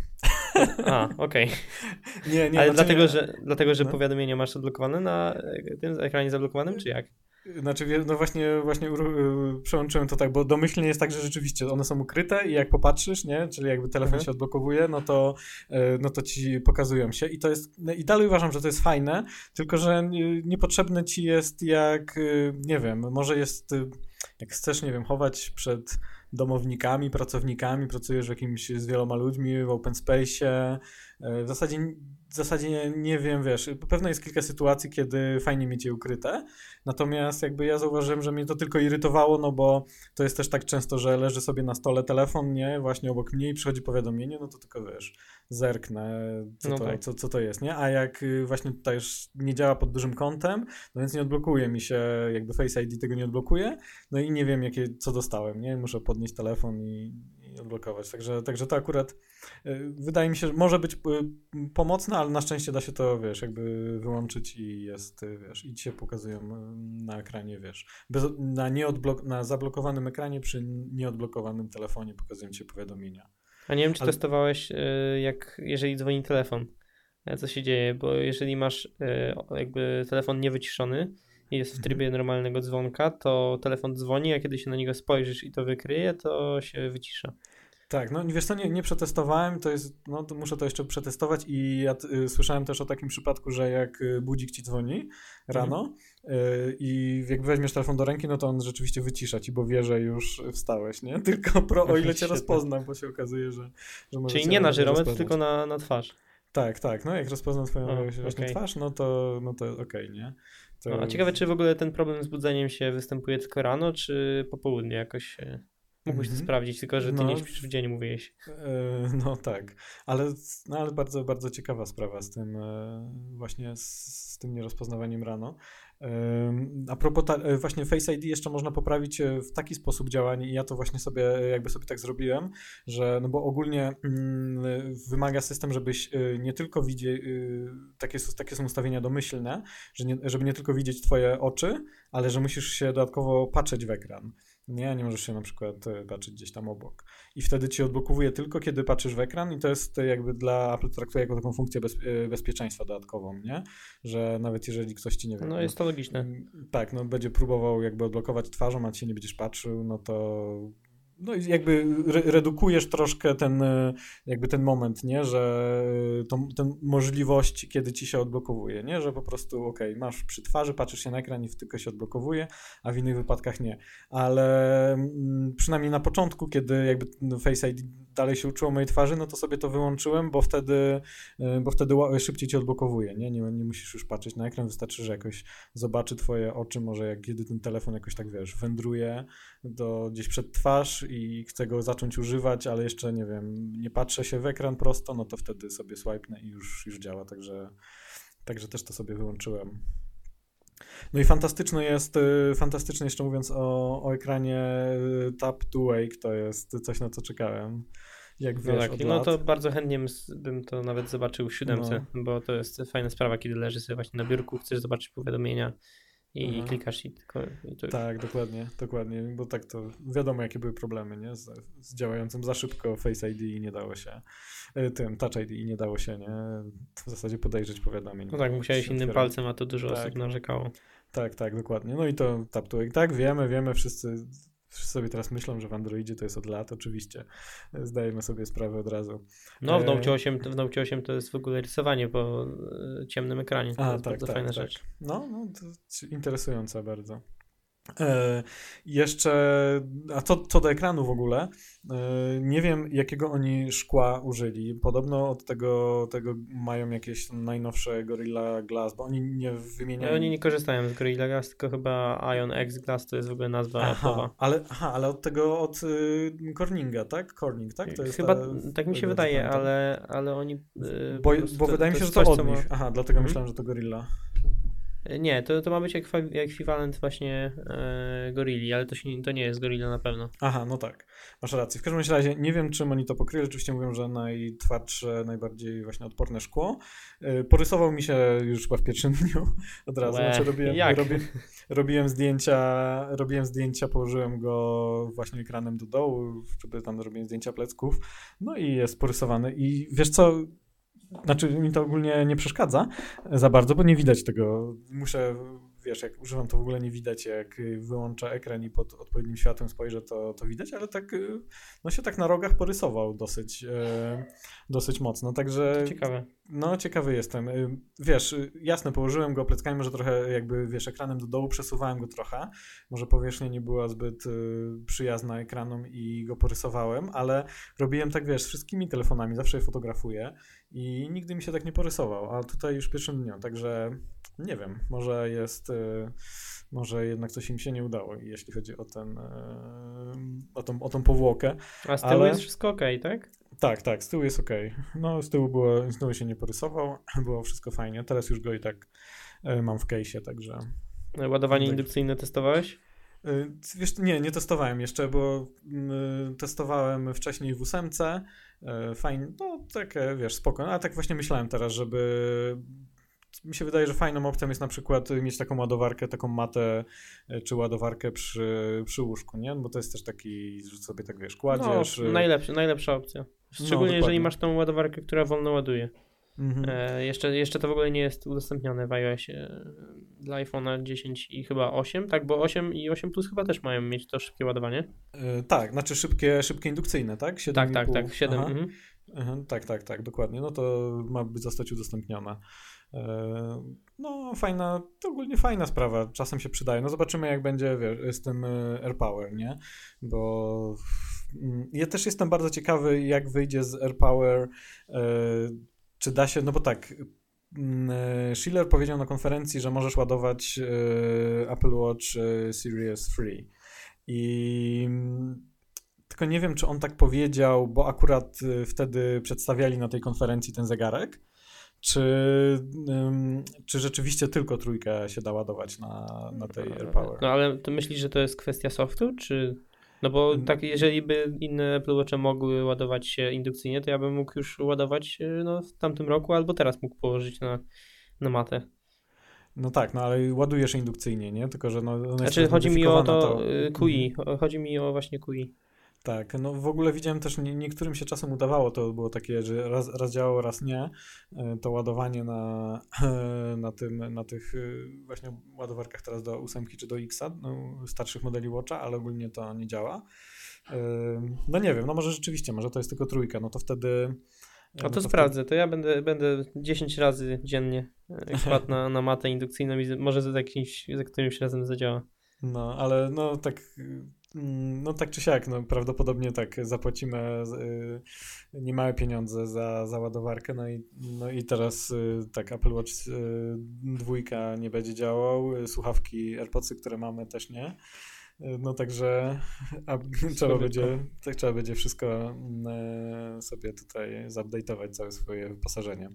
A, okej. Okay. Nie, nie. Ale znaczy dlatego, nie... że, dlatego, że no. powiadomienia masz odblokowane na tym ekranie zablokowanym, czy jak? Znaczy, no właśnie, właśnie y, przełączyłem to tak, bo domyślnie jest tak, że rzeczywiście one są ukryte i jak popatrzysz, nie, czyli jakby telefon mhm. się odblokowuje, no to, y, no to ci pokazują się i to jest, no i dalej uważam, że to jest fajne, tylko że niepotrzebne ci jest jak, y, nie wiem, może jest jak chcesz, nie wiem, chować przed domownikami, pracownikami, pracujesz w jakimś z wieloma ludźmi w open space, w zasadzie, w zasadzie nie, nie wiem, wiesz, pewno jest kilka sytuacji, kiedy fajnie mieć je ukryte, natomiast jakby ja zauważyłem, że mnie to tylko irytowało, no bo to jest też tak często, że leży sobie na stole telefon, nie, właśnie obok mnie i przychodzi powiadomienie, no to tylko wiesz, zerknę, co, no to, tak. co, co to jest, nie, a jak y, właśnie tutaj już nie działa pod dużym kątem, no więc nie odblokuje mi się, jakby Face ID tego nie odblokuje, no i nie wiem, jakie, co dostałem, nie, muszę podnieść telefon i, i odblokować, także, także to akurat y, wydaje mi się, że może być y, pomocne, ale na szczęście da się to, wiesz, jakby wyłączyć i jest, wiesz, i ci się pokazują na ekranie, wiesz, bez, na, nieodblok- na zablokowanym ekranie przy nieodblokowanym telefonie pokazują ci powiadomienia. A nie wiem, czy Ale... testowałeś, jak jeżeli dzwoni telefon, e, co się dzieje, bo jeżeli masz jakby telefon niewyciszony jest w trybie mhm. normalnego dzwonka, to telefon dzwoni, a kiedy się na niego spojrzysz i to wykryje, to się wycisza. Tak, no wiesz co, nie, nie przetestowałem, to jest, no to muszę to jeszcze przetestować i ja y, słyszałem też o takim przypadku, że jak y, budzik ci dzwoni rano y, i jak weźmiesz telefon do ręki, no to on rzeczywiście wycisza ci, bo wie, że już wstałeś, nie? Tylko pro, o ile cię rozpozna, bo się okazuje, że, że może Czyli nie na żyrometr, tylko na, na twarz. Tak, tak, no jak rozpozna twoją o, okay. twarz, no to, no to okej, okay, nie? To... No, a ciekawe, czy w ogóle ten problem z budzeniem się występuje tylko rano, czy po południu jakoś Mógłbyś to mhm. sprawdzić, tylko że ty no, nie śpisz w dzień, mówiłeś. Yy, no tak, ale, no, ale bardzo, bardzo ciekawa sprawa z tym e, właśnie z, z tym nierozpoznawaniem rano. A propos ta, e, właśnie Face ID jeszcze można poprawić w taki sposób działanie i ja to właśnie sobie jakby sobie tak zrobiłem, że no bo ogólnie mm, wymaga system, żebyś nie tylko widzieć, takie, takie są ustawienia domyślne, że nie, żeby nie tylko widzieć twoje oczy, ale że musisz się dodatkowo patrzeć w ekran. Nie, nie możesz się na przykład e, patrzeć gdzieś tam obok. I wtedy ci odblokowuje tylko, kiedy patrzysz w ekran i to jest jakby dla Apple traktuje jako taką funkcję bez, e, bezpieczeństwa dodatkową, nie? Że nawet jeżeli ktoś ci nie wie... No jest to logiczne. Tak, no będzie próbował jakby odblokować twarzą, a ci nie będziesz patrzył, no to no i jakby re redukujesz troszkę ten, e, jakby ten moment, nie, że e, tą, ten możliwość, kiedy ci się odblokowuje, nie, że po prostu ok, masz przy twarzy, patrzysz się na ekran i tylko się odblokowuje, a w innych wypadkach nie. Ale mm, przynajmniej na początku, kiedy jakby Face ID dalej się uczyło mojej twarzy, no to sobie to wyłączyłem, bo wtedy, e, bo wtedy szybciej cię odblokowuje, nie? nie? Nie musisz już patrzeć na ekran, wystarczy, że jakoś zobaczy twoje oczy, może jak kiedy ten telefon jakoś tak, wiesz, wędruje do, gdzieś przed twarz i chcę go zacząć używać, ale jeszcze, nie wiem, nie patrzę się w ekran prosto, no to wtedy sobie swipenę i już, już działa, także, także też to sobie wyłączyłem. No i fantastyczne jest, y, fantastyczne jeszcze mówiąc o, o ekranie y, Tap to Wake, to jest coś na co czekałem. Jak no wiesz, no, tak, no to bardzo chętnie bym to nawet zobaczył w siódemce, no. bo to jest fajna sprawa, kiedy leży sobie właśnie na biurku, chcesz zobaczyć powiadomienia i mhm. klikasz i tylko. I tak, dokładnie, dokładnie, bo tak to wiadomo, jakie były problemy, nie? Z, z, działającym za szybko Face ID i nie dało się, e, tym Touch ID i nie dało się, nie? W zasadzie podejrzeć powiadomień. No tak, musiałeś innym palcem, a to dużo tak. osób narzekało. Tak, tak, dokładnie. No i to tap to, tak, wiemy, wiemy, wszyscy Wszyscy sobie teraz myślą, że w Androidzie to jest od lat, oczywiście. Zdajemy sobie sprawę od razu. No, w Note 8, w Note 8 to jest w ogóle rysowanie po e, ciemnym ekranie. To A, jest tak, bardzo tak, fajna tak. rzecz. No, no to interesująca bardzo. E, jeszcze, a co, co do ekranu w ogóle, e, nie wiem jakiego oni szkła użyli. Podobno od tego, tego mają jakieś najnowsze Gorilla Glass, bo oni nie wymieniają. oni nie korzystają z Gorilla Glass, tylko chyba Ion X Glass to jest w ogóle nazwa aha, Ale, aha, ale od tego, od y, Corninga, tak? Corning, tak? To jest chyba ta, tak mi się wydaje, ale, ale oni. Y, bo, bo wydaje mi się, że to od nich. Aha, dlatego mhm. myślałem, że to Gorilla. Nie, to, to ma być ekwiwalent właśnie e, Gorilli, ale to, się, to nie jest Gorilla na pewno. Aha, no tak. Masz rację. W każdym razie nie wiem, czym oni to pokryli. Oczywiście mówią, że najtwardsze, najbardziej właśnie odporne szkło. E, porysował mi się już chyba w pierwszym dniu od razu. Łe, znaczy robiłem, robiłem zdjęcia, robiłem zdjęcia, położyłem go właśnie ekranem do dołu, żeby tam robiłem zdjęcia plecków. No i jest porysowany. I wiesz co, znaczy mi to ogólnie nie przeszkadza za bardzo, bo nie widać tego. Muszę wiesz, jak używam, to w ogóle nie widać, jak wyłączę ekran i pod odpowiednim światłem spojrzę, to, to widać, ale tak, no się tak na rogach porysował dosyć, e, dosyć mocno, także... Ciekawe. No, ciekawy jestem. Wiesz, jasne, położyłem go pleckami, może trochę jakby, wiesz, ekranem do dołu, przesuwałem go trochę, może powierzchnia nie była zbyt przyjazna ekranom i go porysowałem, ale robiłem tak, wiesz, z wszystkimi telefonami, zawsze je fotografuję i nigdy mi się tak nie porysował, a tutaj już w pierwszym dniu, także nie wiem, może jest, y, może jednak coś im się nie udało, jeśli chodzi o ten, y, o tą, o tą powłokę. A z tyłu ale... jest wszystko ok, tak? Tak, tak, z tyłu jest ok. No, z tyłu, było, z tyłu się nie porysował, było wszystko fajnie. Teraz już go i tak y, mam w case'ie, także... Ładowanie tak. indukcyjne testowałeś? Wiesz, nie, nie testowałem jeszcze, bo testowałem wcześniej w ósemce. Fajnie, no takie, wiesz, spoko. A tak właśnie myślałem teraz, żeby mi się wydaje, że fajną opcją jest na przykład mieć taką ładowarkę, taką matę e, czy ładowarkę przy, przy łóżku, nie? Bo to jest też taki, że sobie tak wiesz, kładziesz. No, najlepsza, najlepsza opcja. Szczególnie no, jeżeli masz tą ładowarkę, która wolno ładuje. Mhm. E, jeszcze, jeszcze to w ogóle nie jest udostępnione w iOSie dla iPhone'a 10 i chyba 8, tak? Bo 8 i 8 Plus chyba też mają mieć to szybkie ładowanie. E, tak, znaczy szybkie, szybkie indukcyjne, tak? 7 tak, tak, tak, 7. Mhm. Mhm, tak, tak, tak, dokładnie. No to ma być zostać udostępnione. E, no, fajna, to ogólnie fajna sprawa, czasem się przydaje. No, zobaczymy, jak będzie wiesz, z tym e, AirPower, nie? Bo mm, ja też jestem bardzo ciekawy, jak wyjdzie z AirPower, e, czy da się, no bo tak, mm, Schiller powiedział na konferencji, że możesz ładować Apple Watch Series Free. I mm, tylko nie wiem, czy on tak powiedział, bo akurat wtedy przedstawiali na tej konferencji ten zegarek czy, czy rzeczywiście tylko trójkę się da ładować na, na tej AirPower? No ale to myślisz, że to jest kwestia softu, czy... No bo tak, jeżeli by inne Apple Watche mogły ładować się indukcyjnie, to ja bym mógł już ładować y, no, w tamtym roku, albo teraz mógł położyć na, na matę. No tak, no ale ładujesz indukcyjnie, nie? Tylko, że no, znaczy chodzi mi o to, to QI, mhm. chodzi mi o właśnie QI. Tak, no w ogóle widziałem też, nie, niektórym się czasem udawało, to było takie, że raz, raz działało, raz nie, e, to ładowanie na, na, tym, na tych e, właśnie ładowarkach teraz do 8 czy do X, no, starszych modeli Watcha, ale ogólnie to nie działa. E, no nie wiem, no może rzeczywiście, może to jest tylko trójka, no to wtedy... A to, no to sprawdzę, wtedy... to ja będę, będę 10 razy dziennie kładł na, na matę indukcyjną i może za, jakimś, za którymś razem zadziała. No, ale no tak no tak czy siak, no prawdopodobnie tak, zapłacimy y, niemałe pieniądze za, za ładowarkę, no i, no i teraz y, tak Apple Watch y, dwójka nie będzie działał, y, słuchawki AirPodsy, które mamy też nie, y, no także a, trzeba, będzie, tak, trzeba będzie wszystko y, sobie tutaj zupdate'ować całe swoje wyposażenie.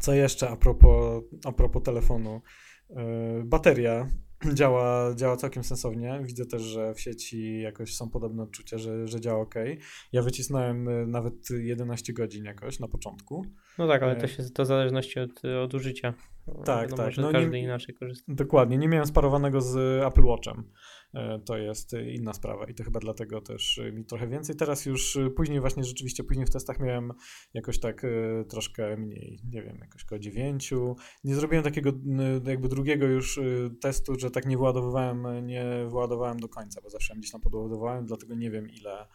Co jeszcze a propos, a propos telefonu? Bateria działa, działa całkiem sensownie. Widzę też, że w sieci jakoś są podobne odczucia, że, że działa ok. Ja wycisnąłem y, nawet 11 godzin jakoś na początku. No tak, ale e, to się to w zależności od, od użycia. Tak, no, tak. Może no, każdy nie, inaczej korzysta. Dokładnie. Nie miałem sparowanego z Apple Watchem. E, to jest inna sprawa i to chyba dlatego też mi trochę więcej. Teraz już y, później właśnie rzeczywiście, później w testach miałem jakoś tak troszkę mniej, nie wiem, jakoś około 9. Nie zrobiłem takiego jakby drugiego już testu, że tak nie wyładowywałem, nie wyładowałem do końca, bo zawsze gdzieś tam podładowałem, dlatego nie wiem ile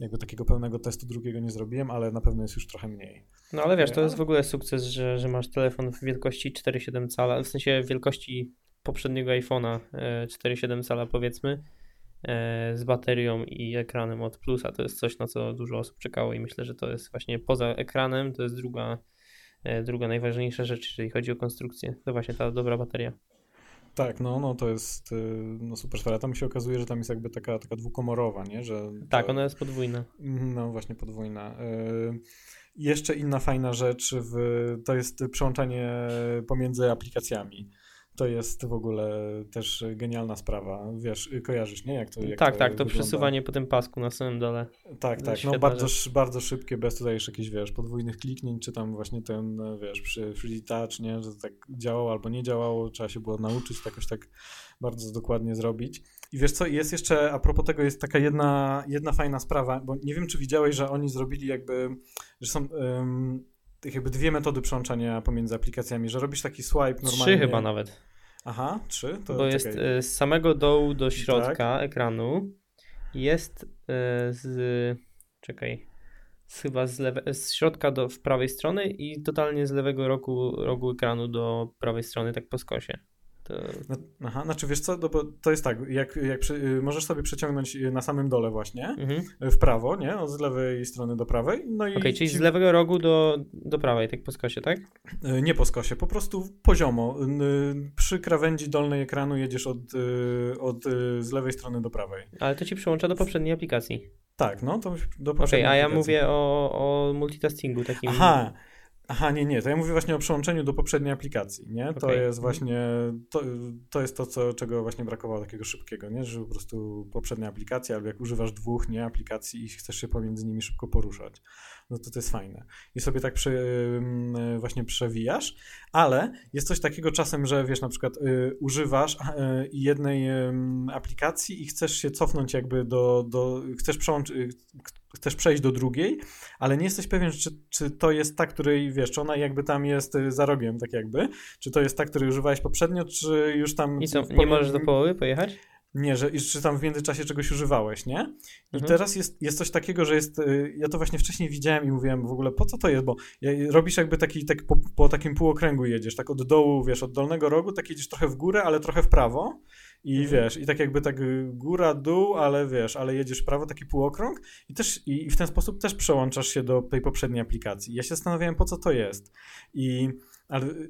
jakby takiego pełnego testu drugiego nie zrobiłem, ale na pewno jest już trochę mniej. No ale wiesz, to jest w ogóle sukces, że, że masz telefon w wielkości 4,7 cala, w sensie wielkości poprzedniego iPhone'a 4,7 e, cala powiedzmy, e, z baterią i ekranem od plusa. To jest coś, na co dużo osób czekało i myślę, że to jest właśnie poza ekranem, to jest druga, e, druga najważniejsza rzecz, jeżeli chodzi o konstrukcję. To właśnie ta dobra bateria. Tak, no, no to jest y, no, super sprawa. Tam się okazuje, że tam jest jakby taka, taka dwukomorowa, nie? Że tak, ona jest podwójna. Mhm, no właśnie podwójna. Y, jeszcze inna fajna rzecz w, to jest przełączanie pomiędzy aplikacjami to jest w ogóle też genialna sprawa. Wiesz, kojarzysz, nie? Jak to, jak tak, to tak, to wygląda. przesuwanie po tym pasku na samym dole. Tak, tak, no bardzo, bardzo szybkie, bez tutaj jeszcze jakichś, wiesz, podwójnych kliknięć, czy tam właśnie ten, wiesz, przy Free Touch, nie? Że to tak działało albo nie działało, trzeba się było nauczyć to jakoś tak bardzo dokładnie zrobić. I wiesz co, jest jeszcze, a propos tego, jest taka jedna, jedna fajna sprawa, bo nie wiem, czy widziałeś, że oni zrobili jakby, że są... Um, jakby dwie metody przełączania pomiędzy aplikacjami, że robisz taki swipe normalnie. Trzy chyba nawet. Aha, trzy? To Bo jest y, z samego dołu do środka tak. ekranu jest y, z... czekaj z, chyba z, lewe, z środka do w prawej strony i totalnie z lewego rogu, rogu ekranu do prawej strony, tak po skosie. To... No, aha, znaczy wiesz co, no bo to jest tak, jak, jak przy, y, możesz sobie przeciągnąć na samym dole właśnie, mhm. w prawo, nie? Od z lewej strony do prawej. No Okej, okay, czyli ci... z lewego rogu do, do prawej, tak po skosie, tak? Y, nie po skosie, po prostu poziomo. Y, przy krawędzi dolnej ekranu jedziesz od, od z lewej strony do prawej. Ale to ci przyłącza do poprzedniej aplikacji. Tak, no to do Okej, okay, a ja mówię o, o multitaskingu takim. Aha, Aha, nie, nie, to ja mówię właśnie o przełączeniu do poprzedniej aplikacji, nie? To okay. jest właśnie, to, to jest to, co, czego właśnie brakowało takiego szybkiego, nie? Że po prostu poprzednia aplikacja, albo jak używasz dwóch, nie, aplikacji i chcesz się pomiędzy nimi szybko poruszać, no to to jest fajne. I sobie tak przy, właśnie przewijasz, ale jest coś takiego czasem, że wiesz, na przykład y, używasz y, jednej y, aplikacji i chcesz się cofnąć jakby do, do chcesz y, chcesz przejść do drugiej, ale nie jesteś pewien, czy, czy to jest ta, której, wiesz, czy ona jakby tam jest y, za rogiem, tak jakby, czy to jest ta, której używałeś poprzednio, czy już tam... I co, nie możesz do połowy pojechać? Nie, że czy tam w międzyczasie czegoś używałeś, nie? I mhm. teraz jest, jest coś takiego, że jest. Y, ja to właśnie wcześniej widziałem i mówiłem w ogóle, po co to jest? Bo robisz jakby taki, tak po, po, takim półokręgu jedziesz, tak od dołu, wiesz, od dolnego rogu, tak jedziesz trochę w górę, ale trochę w prawo. I mhm. wiesz, i tak jakby tak y, góra, dół, ale wiesz, ale jedziesz w prawo, taki półokrąg i też i w ten sposób też przełączasz się do tej poprzedniej aplikacji. Ja się zastanawiałem, po co to jest. I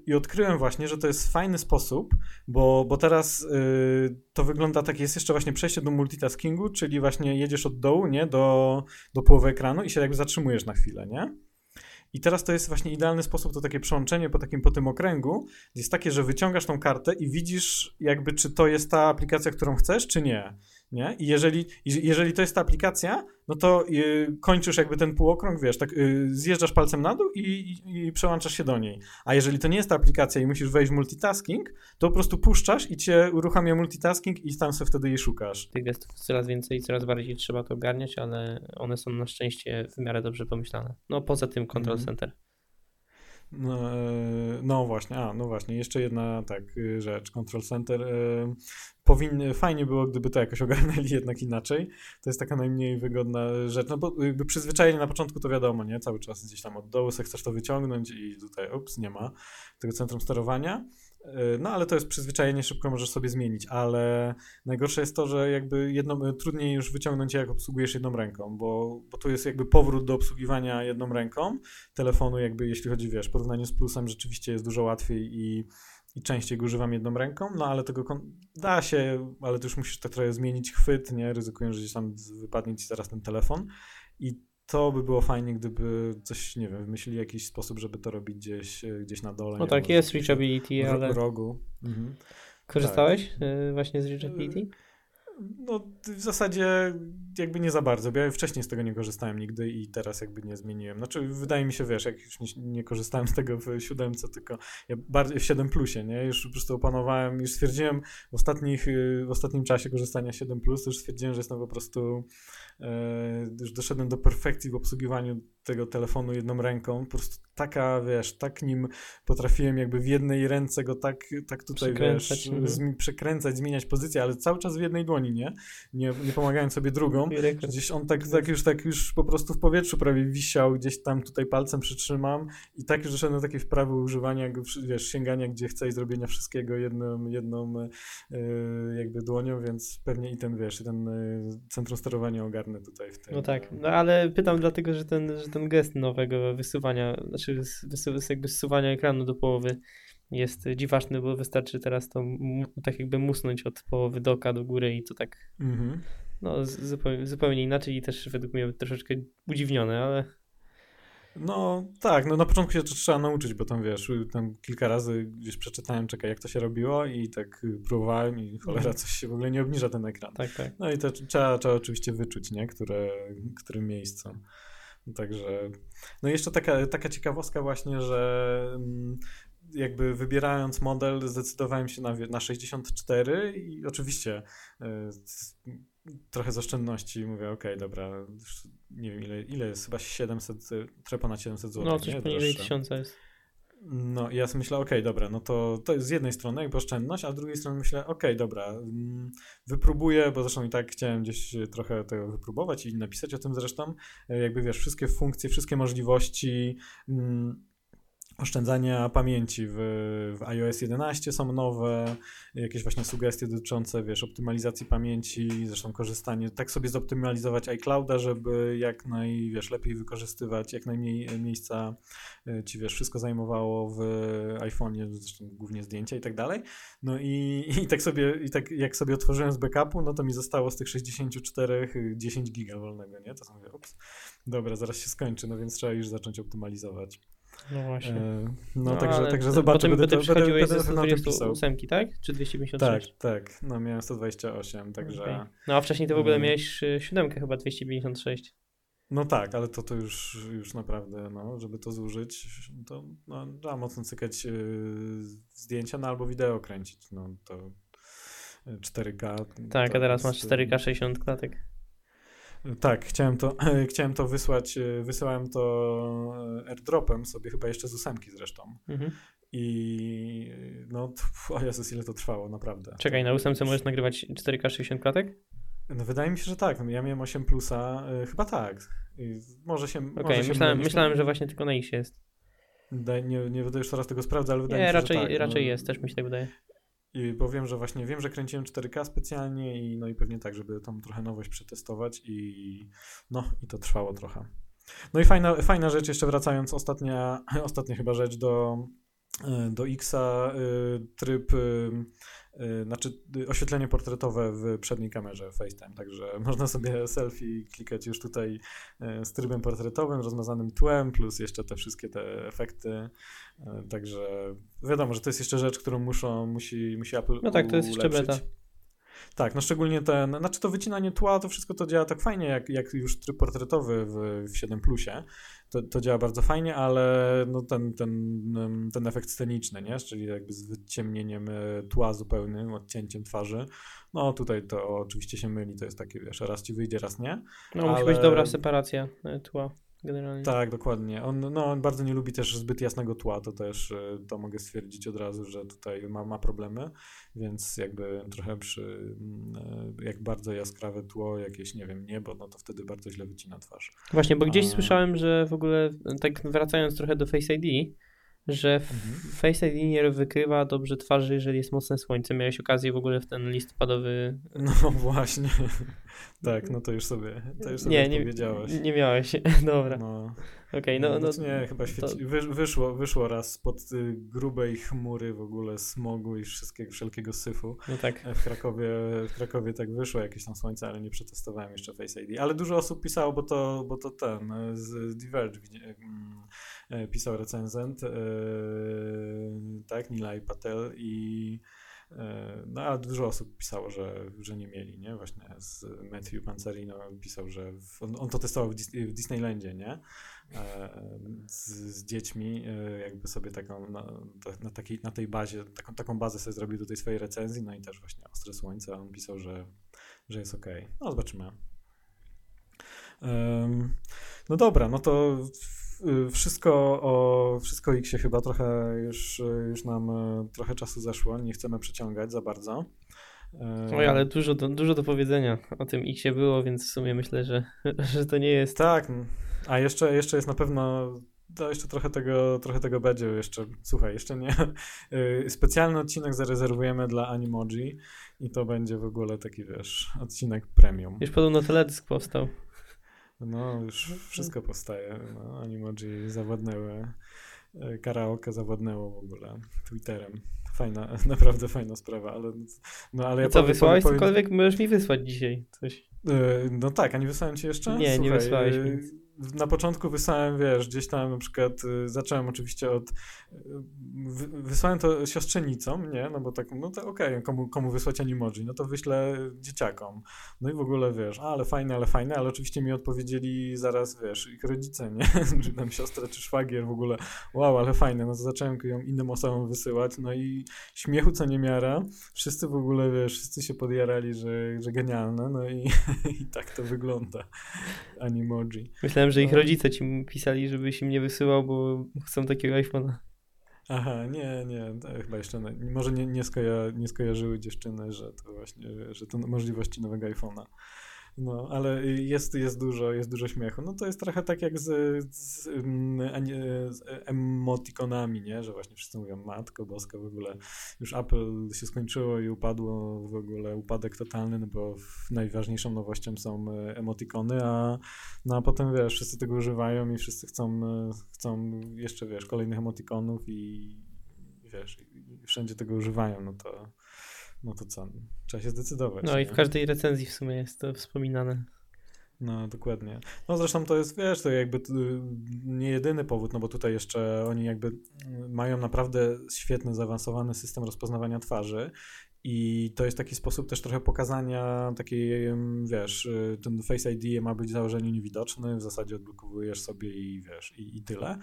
I odkryłem właśnie, że to jest fajny sposób, bo, bo teraz y, to wygląda tak, jest jeszcze właśnie przejście do multitaskingu, czyli właśnie jedziesz od dołu, nie, do, do połowy ekranu i się jakby zatrzymujesz na chwilę, nie? I teraz to jest właśnie idealny sposób, to takie przełączenie po takim po tym okręgu, jest takie, że wyciągasz tą kartę i widzisz jakby, czy to jest ta aplikacja, którą chcesz, czy nie. Nie? I jeżeli, jeżeli to jest ta aplikacja, no to y, kończysz jakby ten półokrąg, wiesz, tak y, zjeżdżasz palcem na dół i, i, i, przełączasz się do niej. A jeżeli to nie jest ta aplikacja i musisz wejść w multitasking, to po prostu puszczasz i cię uruchamia multitasking i tam sobie wtedy jej szukasz. Tych gestów coraz więcej, coraz bardziej trzeba to ogarniać, ale one są na szczęście w miarę dobrze pomyślane. No poza tym Control mm. Center. No, e, no, właśnie, a no właśnie, jeszcze jedna tak y, rzecz, Control Center. E, powinny, fajnie było, gdyby to jakoś ogarnęli jednak inaczej. To jest taka najmniej wygodna rzecz, no bo jakby przyzwyczajenie na początku to wiadomo, nie? Cały czas gdzieś tam od dołu sobie chcesz to wyciągnąć i tutaj, ups, nie ma tego centrum sterowania. E, no ale to jest przyzwyczajenie, szybko możesz sobie zmienić, ale najgorsze jest to, że jakby jedną, trudniej już wyciągnąć jak obsługujesz jedną ręką, bo, bo tu jest jakby powrót do obsługiwania jedną ręką telefonu, jakby jeśli chodzi, wiesz, w porównaniu z plusem rzeczywiście jest dużo łatwiej i, i częściej go używam jedną ręką, no ale tego da się, ale to już musisz tak trochę zmienić chwyt, nie, ryzykując, że gdzieś tam wypadnie ci zaraz ten telefon. I to by było fajnie, gdyby coś, nie wiem, wymyślili jakiś sposób, żeby to robić gdzieś, e, gdzieś na dole. No tak, jest reachability, ale... W rogu. Mhm. Korzystałeś tak. właśnie z reachability? No w zasadzie jakby nie za bardzo, bo ja wcześniej z tego nie korzystałem nigdy i teraz jakby nie zmieniłem. Znaczy wydaje mi się, wiesz, jak już nie, nie korzystałem z tego w siódemce, tylko ja bardziej w 7 plusie, nie? Już po prostu opanowałem, już stwierdziłem w ostatnich, y, w ostatnim czasie korzystania 7 plus, już stwierdziłem, że jestem po prostu E, już doszedłem do perfekcji w obsługiwaniu tego telefonu jedną ręką. Po prostu taka, wiesz, tak nim potrafiłem jakby w jednej ręce go tak, tak tutaj, wiesz, mhm. zmi- przekręcać, zmieniać pozycję, ale cały czas w jednej dłoni, nie? Nie, nie pomagając sobie drugą. Gdzieś on tak, tak już tak już po prostu w powietrzu prawie wisiał, gdzieś tam tutaj palcem przytrzymam i tak już doszedłem do takiej wprawy używania, wiesz, sięgania gdzie chcę i zrobienia wszystkiego jedną, jedną yy, jakby dłonią, więc pewnie i ten, wiesz, ten yy, centrum sterowania ogarnę tutaj w tym. No tak, no ale pytam dlatego, że ten, że ten gest nowego wysuwania, znaczy jakby zsuwania ekranu do połowy jest dziwaczny, bo wystarczy teraz to tak jakby musnąć od połowy doka do góry i to tak mhm. no zupełnie, zupełnie inaczej i też według mnie troszeczkę udziwnione, ale no tak, no na początku się to trzeba nauczyć, bo tam wiesz, tam kilka razy gdzieś przeczytałem, czekaj, jak to się robiło i tak próbowałem i cholera, mhm. coś się w ogóle nie obniża ten ekran. Tak, tak. No i to trzeba, trzeba oczywiście wyczuć, nie, które, którym miejscu. Także, no i jeszcze taka, taka ciekawostka właśnie, że mm, jakby wybierając model zdecydowałem się na, na 64 i oczywiście y, trochę z oszczędności mówię, ok, dobra, nie wiem ile, ile jest, chyba 700, trochę ponad 700 zł. No coś poniżej 1000 jest. No ja sobie myślę, okej, okay, dobra, no to, to jest z jednej strony jakby oszczędność, a z drugiej strony myślę, okej, okay, dobra, mm, wypróbuję, bo zresztą i tak chciałem gdzieś trochę tego wypróbować i napisać o tym zresztą, e, jakby wiesz, wszystkie funkcje, wszystkie możliwości, mm, oszczędzania pamięci w, w iOS 11 są nowe, jakieś właśnie sugestie dotyczące, wiesz, optymalizacji pamięci, zresztą korzystanie, tak sobie zoptymalizować iClouda, żeby jak naj, wiesz, lepiej wykorzystywać, jak najmniej miejsca e, ci, wiesz, wszystko zajmowało w iPhone'ie, zresztą głównie zdjęcia i tak dalej. No i, i tak sobie, i tak jak sobie otworzyłem z backupu, no to mi zostało z tych 64 10 giga wolnego, nie? To są, mówię, ups, dobra, zaraz się skończy, no więc trzeba już zacząć optymalizować. No właśnie. E, no, no także, także zobaczę. Potem, będę, przechodziłeś będę, będę ze 128, tak? Czy 256? Tak, tak. No miałem 128, także... Okay. No a wcześniej to w ogóle mm. miałeś y, siódemkę chyba 256. No tak, ale to, to już, już naprawdę, no, żeby to zużyć, to no, trzeba mocno cykać yy, zdjęcia, no albo wideo kręcić, no to 4K. Tak, a teraz masz 4K 60 klatek. Tak, chciałem to, chciałem to wysłać, e, wysyłałem to e, airdropem sobie, chyba jeszcze z ósemki zresztą. Mhm. I no, o Jezus, ile to trwało, naprawdę. Czekaj, na ósemce możesz nagrywać 4K 60 klatek? No wydaje mi się, że tak. Ja miałem 8 plusa, e, chyba tak. I może się. Okej, okay, myślałem, myślałem, że właśnie tylko na X jest. Nie, nie będę już teraz tego sprawdzać, ale wydaje nie, mi się, raczej, że tak. raczej no. jest, też mi się tak wydaje. I, bo wiem, że właśnie wiem, że kręciłem 4K specjalnie i no i pewnie tak, żeby tą trochę nowość przetestować i no i to trwało trochę. No i fajna, fajna rzecz, jeszcze wracając, ostatnia, ostatnia chyba rzecz do, e, do Xa, y, tryb Y, znaczy y, oświetlenie portretowe w przedniej kamerze FaceTime, także można sobie selfie klikać już tutaj y, z trybem portretowym, rozmazanym tłem, plus jeszcze te wszystkie te efekty, także wiadomo, że to jest jeszcze rzecz, którą muszą, musi, musi Apple No tak, to jest jeszcze beta. Tak, no szczególnie ten, znaczy to wycinanie tła, to wszystko to działa tak fajnie, jak, jak już tryb portretowy w, w 7 Plusie, to, to działa bardzo fajnie, ale no ten, ten, ten efekt sceniczny, nie? czyli jakby z wyciemnieniem e, tła zupełnym, odcięciem twarzy, no tutaj to oczywiście się myli, to jest takie, wiesz, raz ci wyjdzie, raz nie. No ale... musi być dobra separacja e, tła generalnie. Tak, dokładnie. On, no, on bardzo nie lubi też zbyt jasnego tła, to też e, to mogę stwierdzić od razu, że tutaj ma, ma problemy, więc jakby trochę przy mm, e, jak bardzo jaskrawe tło, jakieś, nie wiem, niebo, no to wtedy bardzo źle wycina twarz. Właśnie, bo gdzieś A... słyszałem, że w ogóle, tak wracając trochę do Face ID, że mhm. Face ID nie wykrywa dobrze twarzy, jeżeli jest mocne słońce. Miałeś okazję w ogóle w ten listopadowy... No właśnie. tak, no to już sobie, to już sobie nie, powiedziałeś. Nie, nie miałeś, dobra. No. Okej, okay, no, no, no, Nie, chyba świeci... to... wyszło, wyszło raz spod y, grubej chmury w ogóle smogu i wszystkiego, wszelkiego syfu. No tak. W Krakowie, w Krakowie tak wyszło jakieś tam słońce, ale nie przetestowałem jeszcze Face ID. Ale dużo osób pisało, bo to, bo to ten, z Diverge mm, E, pisał recenzent, e, tak, Nilay Patel i e, no, a dużo osób pisało, że, że nie mieli, nie? Właśnie z Matthew Panzerino pisał, że w, on, on, to testował w, w Disneylandzie, nie? Z, z, dziećmi, jakby sobie taką, na, na, takiej, na tej bazie, taką, taką bazę sobie zrobił do tej swojej recenzji, no i też właśnie Ostre Słońce, on pisał, że, że jest ok. No, zobaczymy. No dobra, no to Y, wszystko o wszystko X chyba trochę już, już nam y, trochę czasu zeszło, nie chcemy przeciągać za bardzo. Oj, ale dużo do, dużo do powiedzenia o tym X było, więc w sumie myślę, że, że to nie jest. Tak, a jeszcze, jeszcze jest na pewno. To jeszcze trochę tego, trochę tego będzie. Jeszcze, słuchaj, jeszcze nie. Specjalny odcinek zarezerwujemy dla Animoji i to będzie w ogóle taki, wiesz, odcinek premium. Już podobno teledysk powstał. No, już wszystko powstaje. No, Animoji zawładnęły, e, karaoke zawładnęło w ogóle Twitterem. Fajna, naprawdę fajna sprawa, ale no ale ja Co, powiem, wysłałeś cokolwiek? Możesz mi wysłać dzisiaj coś. E, no tak, a nie wysłałem ci jeszcze? Nie, Słuchaj, nie wysłałeś mi. Na początku wysłałem, wiesz, gdzieś tam na przykład y, zacząłem oczywiście od. Y, wysłałem to siostrzenicom, nie? No bo tak, no to okej, okay, komu, komu wysłać animoji? No to wyślę dzieciakom. No i w ogóle wiesz, ale fajne, ale fajne, ale oczywiście mi odpowiedzieli zaraz, wiesz, ich rodzice, nie? czy tam siostra, czy szwagier w ogóle. Wow, ale fajne. No to zacząłem ją innym osobom wysyłać. No i śmiechu co niemiara. Wszyscy w ogóle, wiesz, wszyscy się podjarali, że, że genialne. No i, i tak to wygląda. Animoji. Myślałem, że ich no. rodzice ci pisali, żebyś im nie wysyłał, bo chcą takiego iPhone'a. Aha, nie, nie, chyba jeszcze nie, może nie, nie, skoja, nie skojarzyły dziewczyny, że to właśnie, że to możliwości nowego iPhone'a. No, ale jest, jest, dużo, jest dużo śmiechu. No to jest trochę tak jak z, z, z emotikonami, nie? Że właśnie wszyscy mówią matko boska w ogóle. Już Apple się skończyło i upadło w ogóle upadek totalny, no bo najważniejszą nowością są e, emotikony, a, no, a potem wiesz, wszyscy tego używają i wszyscy chcą, e, chcą jeszcze wiesz, kolejnych emotikonów i wiesz, wszędzie tego używają, no to no to co, trzeba się zdecydować. No nie? i w każdej recenzji w sumie jest to wspominane. No, dokładnie. No zresztą to jest, wiesz, to jakby nie jedyny powód, no bo tutaj jeszcze oni jakby mają naprawdę świetny, zaawansowany system rozpoznawania twarzy i to jest taki sposób też trochę pokazania takiej, wiesz, y, ten Face ID ma być w założeniu niewidoczny, w zasadzie odblokowujesz sobie i wiesz, i, i tyle.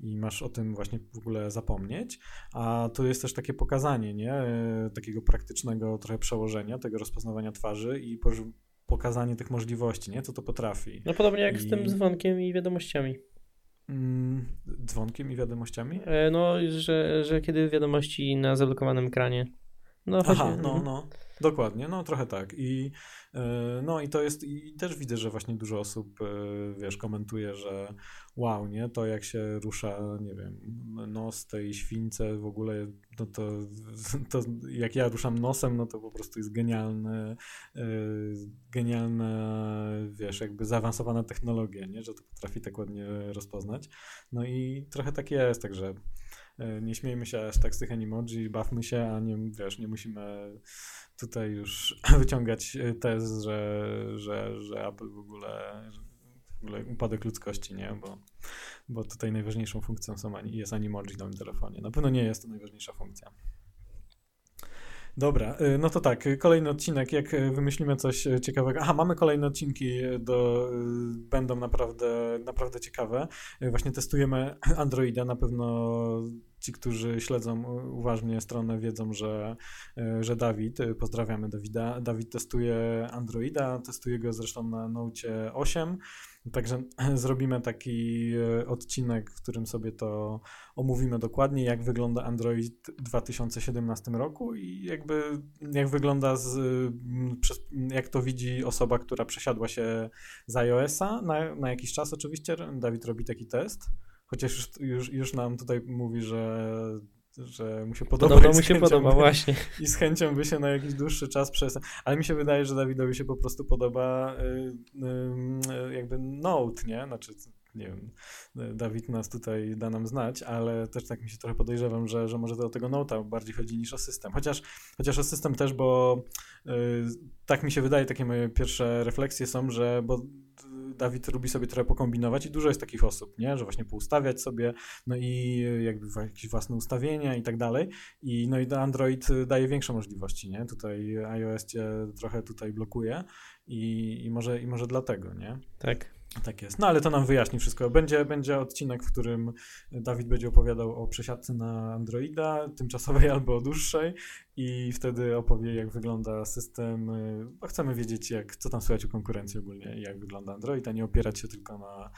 I masz o tym właśnie w ogóle zapomnieć. A tu jest też takie pokazanie, nie? Y, takiego praktycznego trochę przełożenia tego rozpoznawania twarzy i pokazanie tych możliwości, nie? Co to potrafi. No podobnie jak I... z tym dzwonkiem i wiadomościami. Mm, dzwonkiem i wiadomościami? E, no, że, że kiedy wiadomości na zablokowanym ekranie no, Aha, no, mhm. no, dokładnie, no trochę tak. I, e, no i to jest, i też widzę, że właśnie dużo osób, e, wiesz, komentuje, że wow, nie, to jak się rusza, nie wiem, nos tej śwince w ogóle, no to, to jak ja ruszam nosem, no to po prostu jest genialne, e, genialna, wiesz, jakby zaawansowana technologia, nie, że to potrafi tak ładnie rozpoznać. No i trochę tak jest, także nie śmiejmy się aż tak z tych animoji, bawmy się, a nie, wiesz, nie musimy tutaj już wyciągać tez, że, że, że Apple w ogóle, w ogóle upadek ludzkości, nie? Bo, bo tutaj najważniejszą funkcją są, jest animoji w nowym telefonie. Na pewno nie jest to najważniejsza funkcja. Dobra, y, no to tak, kolejny odcinek, jak wymyślimy coś ciekawego. Aha, mamy kolejne odcinki, do, będą naprawdę, naprawdę ciekawe. Właśnie testujemy Androida, na pewno ci, którzy śledzą uważnie stronę, wiedzą, że, że Dawid, pozdrawiamy Dawida, Dawid testuje Androida, testuje go zresztą na Note 8 Także zrobimy taki e, odcinek, w którym sobie to omówimy dokładnie, jak wygląda Android w 2017 roku i jakby jak wygląda z, jak to widzi osoba, która przesiadła się z iOS-a na, na jakiś czas oczywiście. Dawid robi taki test, chociaż już, już, już nam tutaj mówi, że że mu się podoba. Podoba mu się podoba, by, właśnie. I z chęcią by się na jakiś dłuższy czas przez. Ale mi się wydaje, że Dawidowi się po prostu podoba y, y, jakby Note, nie? Znaczy, nie wiem, Dawid nas tutaj da nam znać, ale też tak mi się trochę podejrzewam, że, że może do tego Note'a bardziej chodzi niż o system. Chociaż, chociaż o system też, bo y, tak mi się wydaje, takie moje pierwsze refleksje są, że bo Dawid lubi sobie trochę pokombinować i dużo jest takich osób, nie? że właśnie poustawiać sobie, no i jakby jakieś własne ustawienia i tak dalej. I no i Android daje większe możliwości, nie? Tutaj iOS cię trochę tutaj blokuje i, i, może, i może dlatego, nie? Tak. Tak jest. No ale to nam wyjaśni wszystko. Będzie, będzie odcinek, w którym Dawid będzie opowiadał o przesiadce na Androida, tymczasowej albo dłuższej i wtedy opowie, jak wygląda system, bo chcemy wiedzieć, jak, co tam słychać u konkurencji ogólnie jak wygląda Android, a nie opierać się tylko na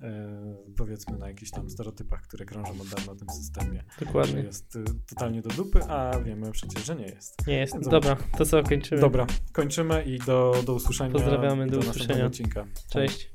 e, powiedzmy na jakichś tam stereotypach, które krążą od dawna w tym systemie. Dokładnie. Jest totalnie do dupy, a wiemy przecież, że nie jest. Nie jest. Dobra, to co, kończymy. Dobra, kończymy i do, do usłyszenia. Pozdrawiamy, do, do usłyszenia. Odcinka. Cześć.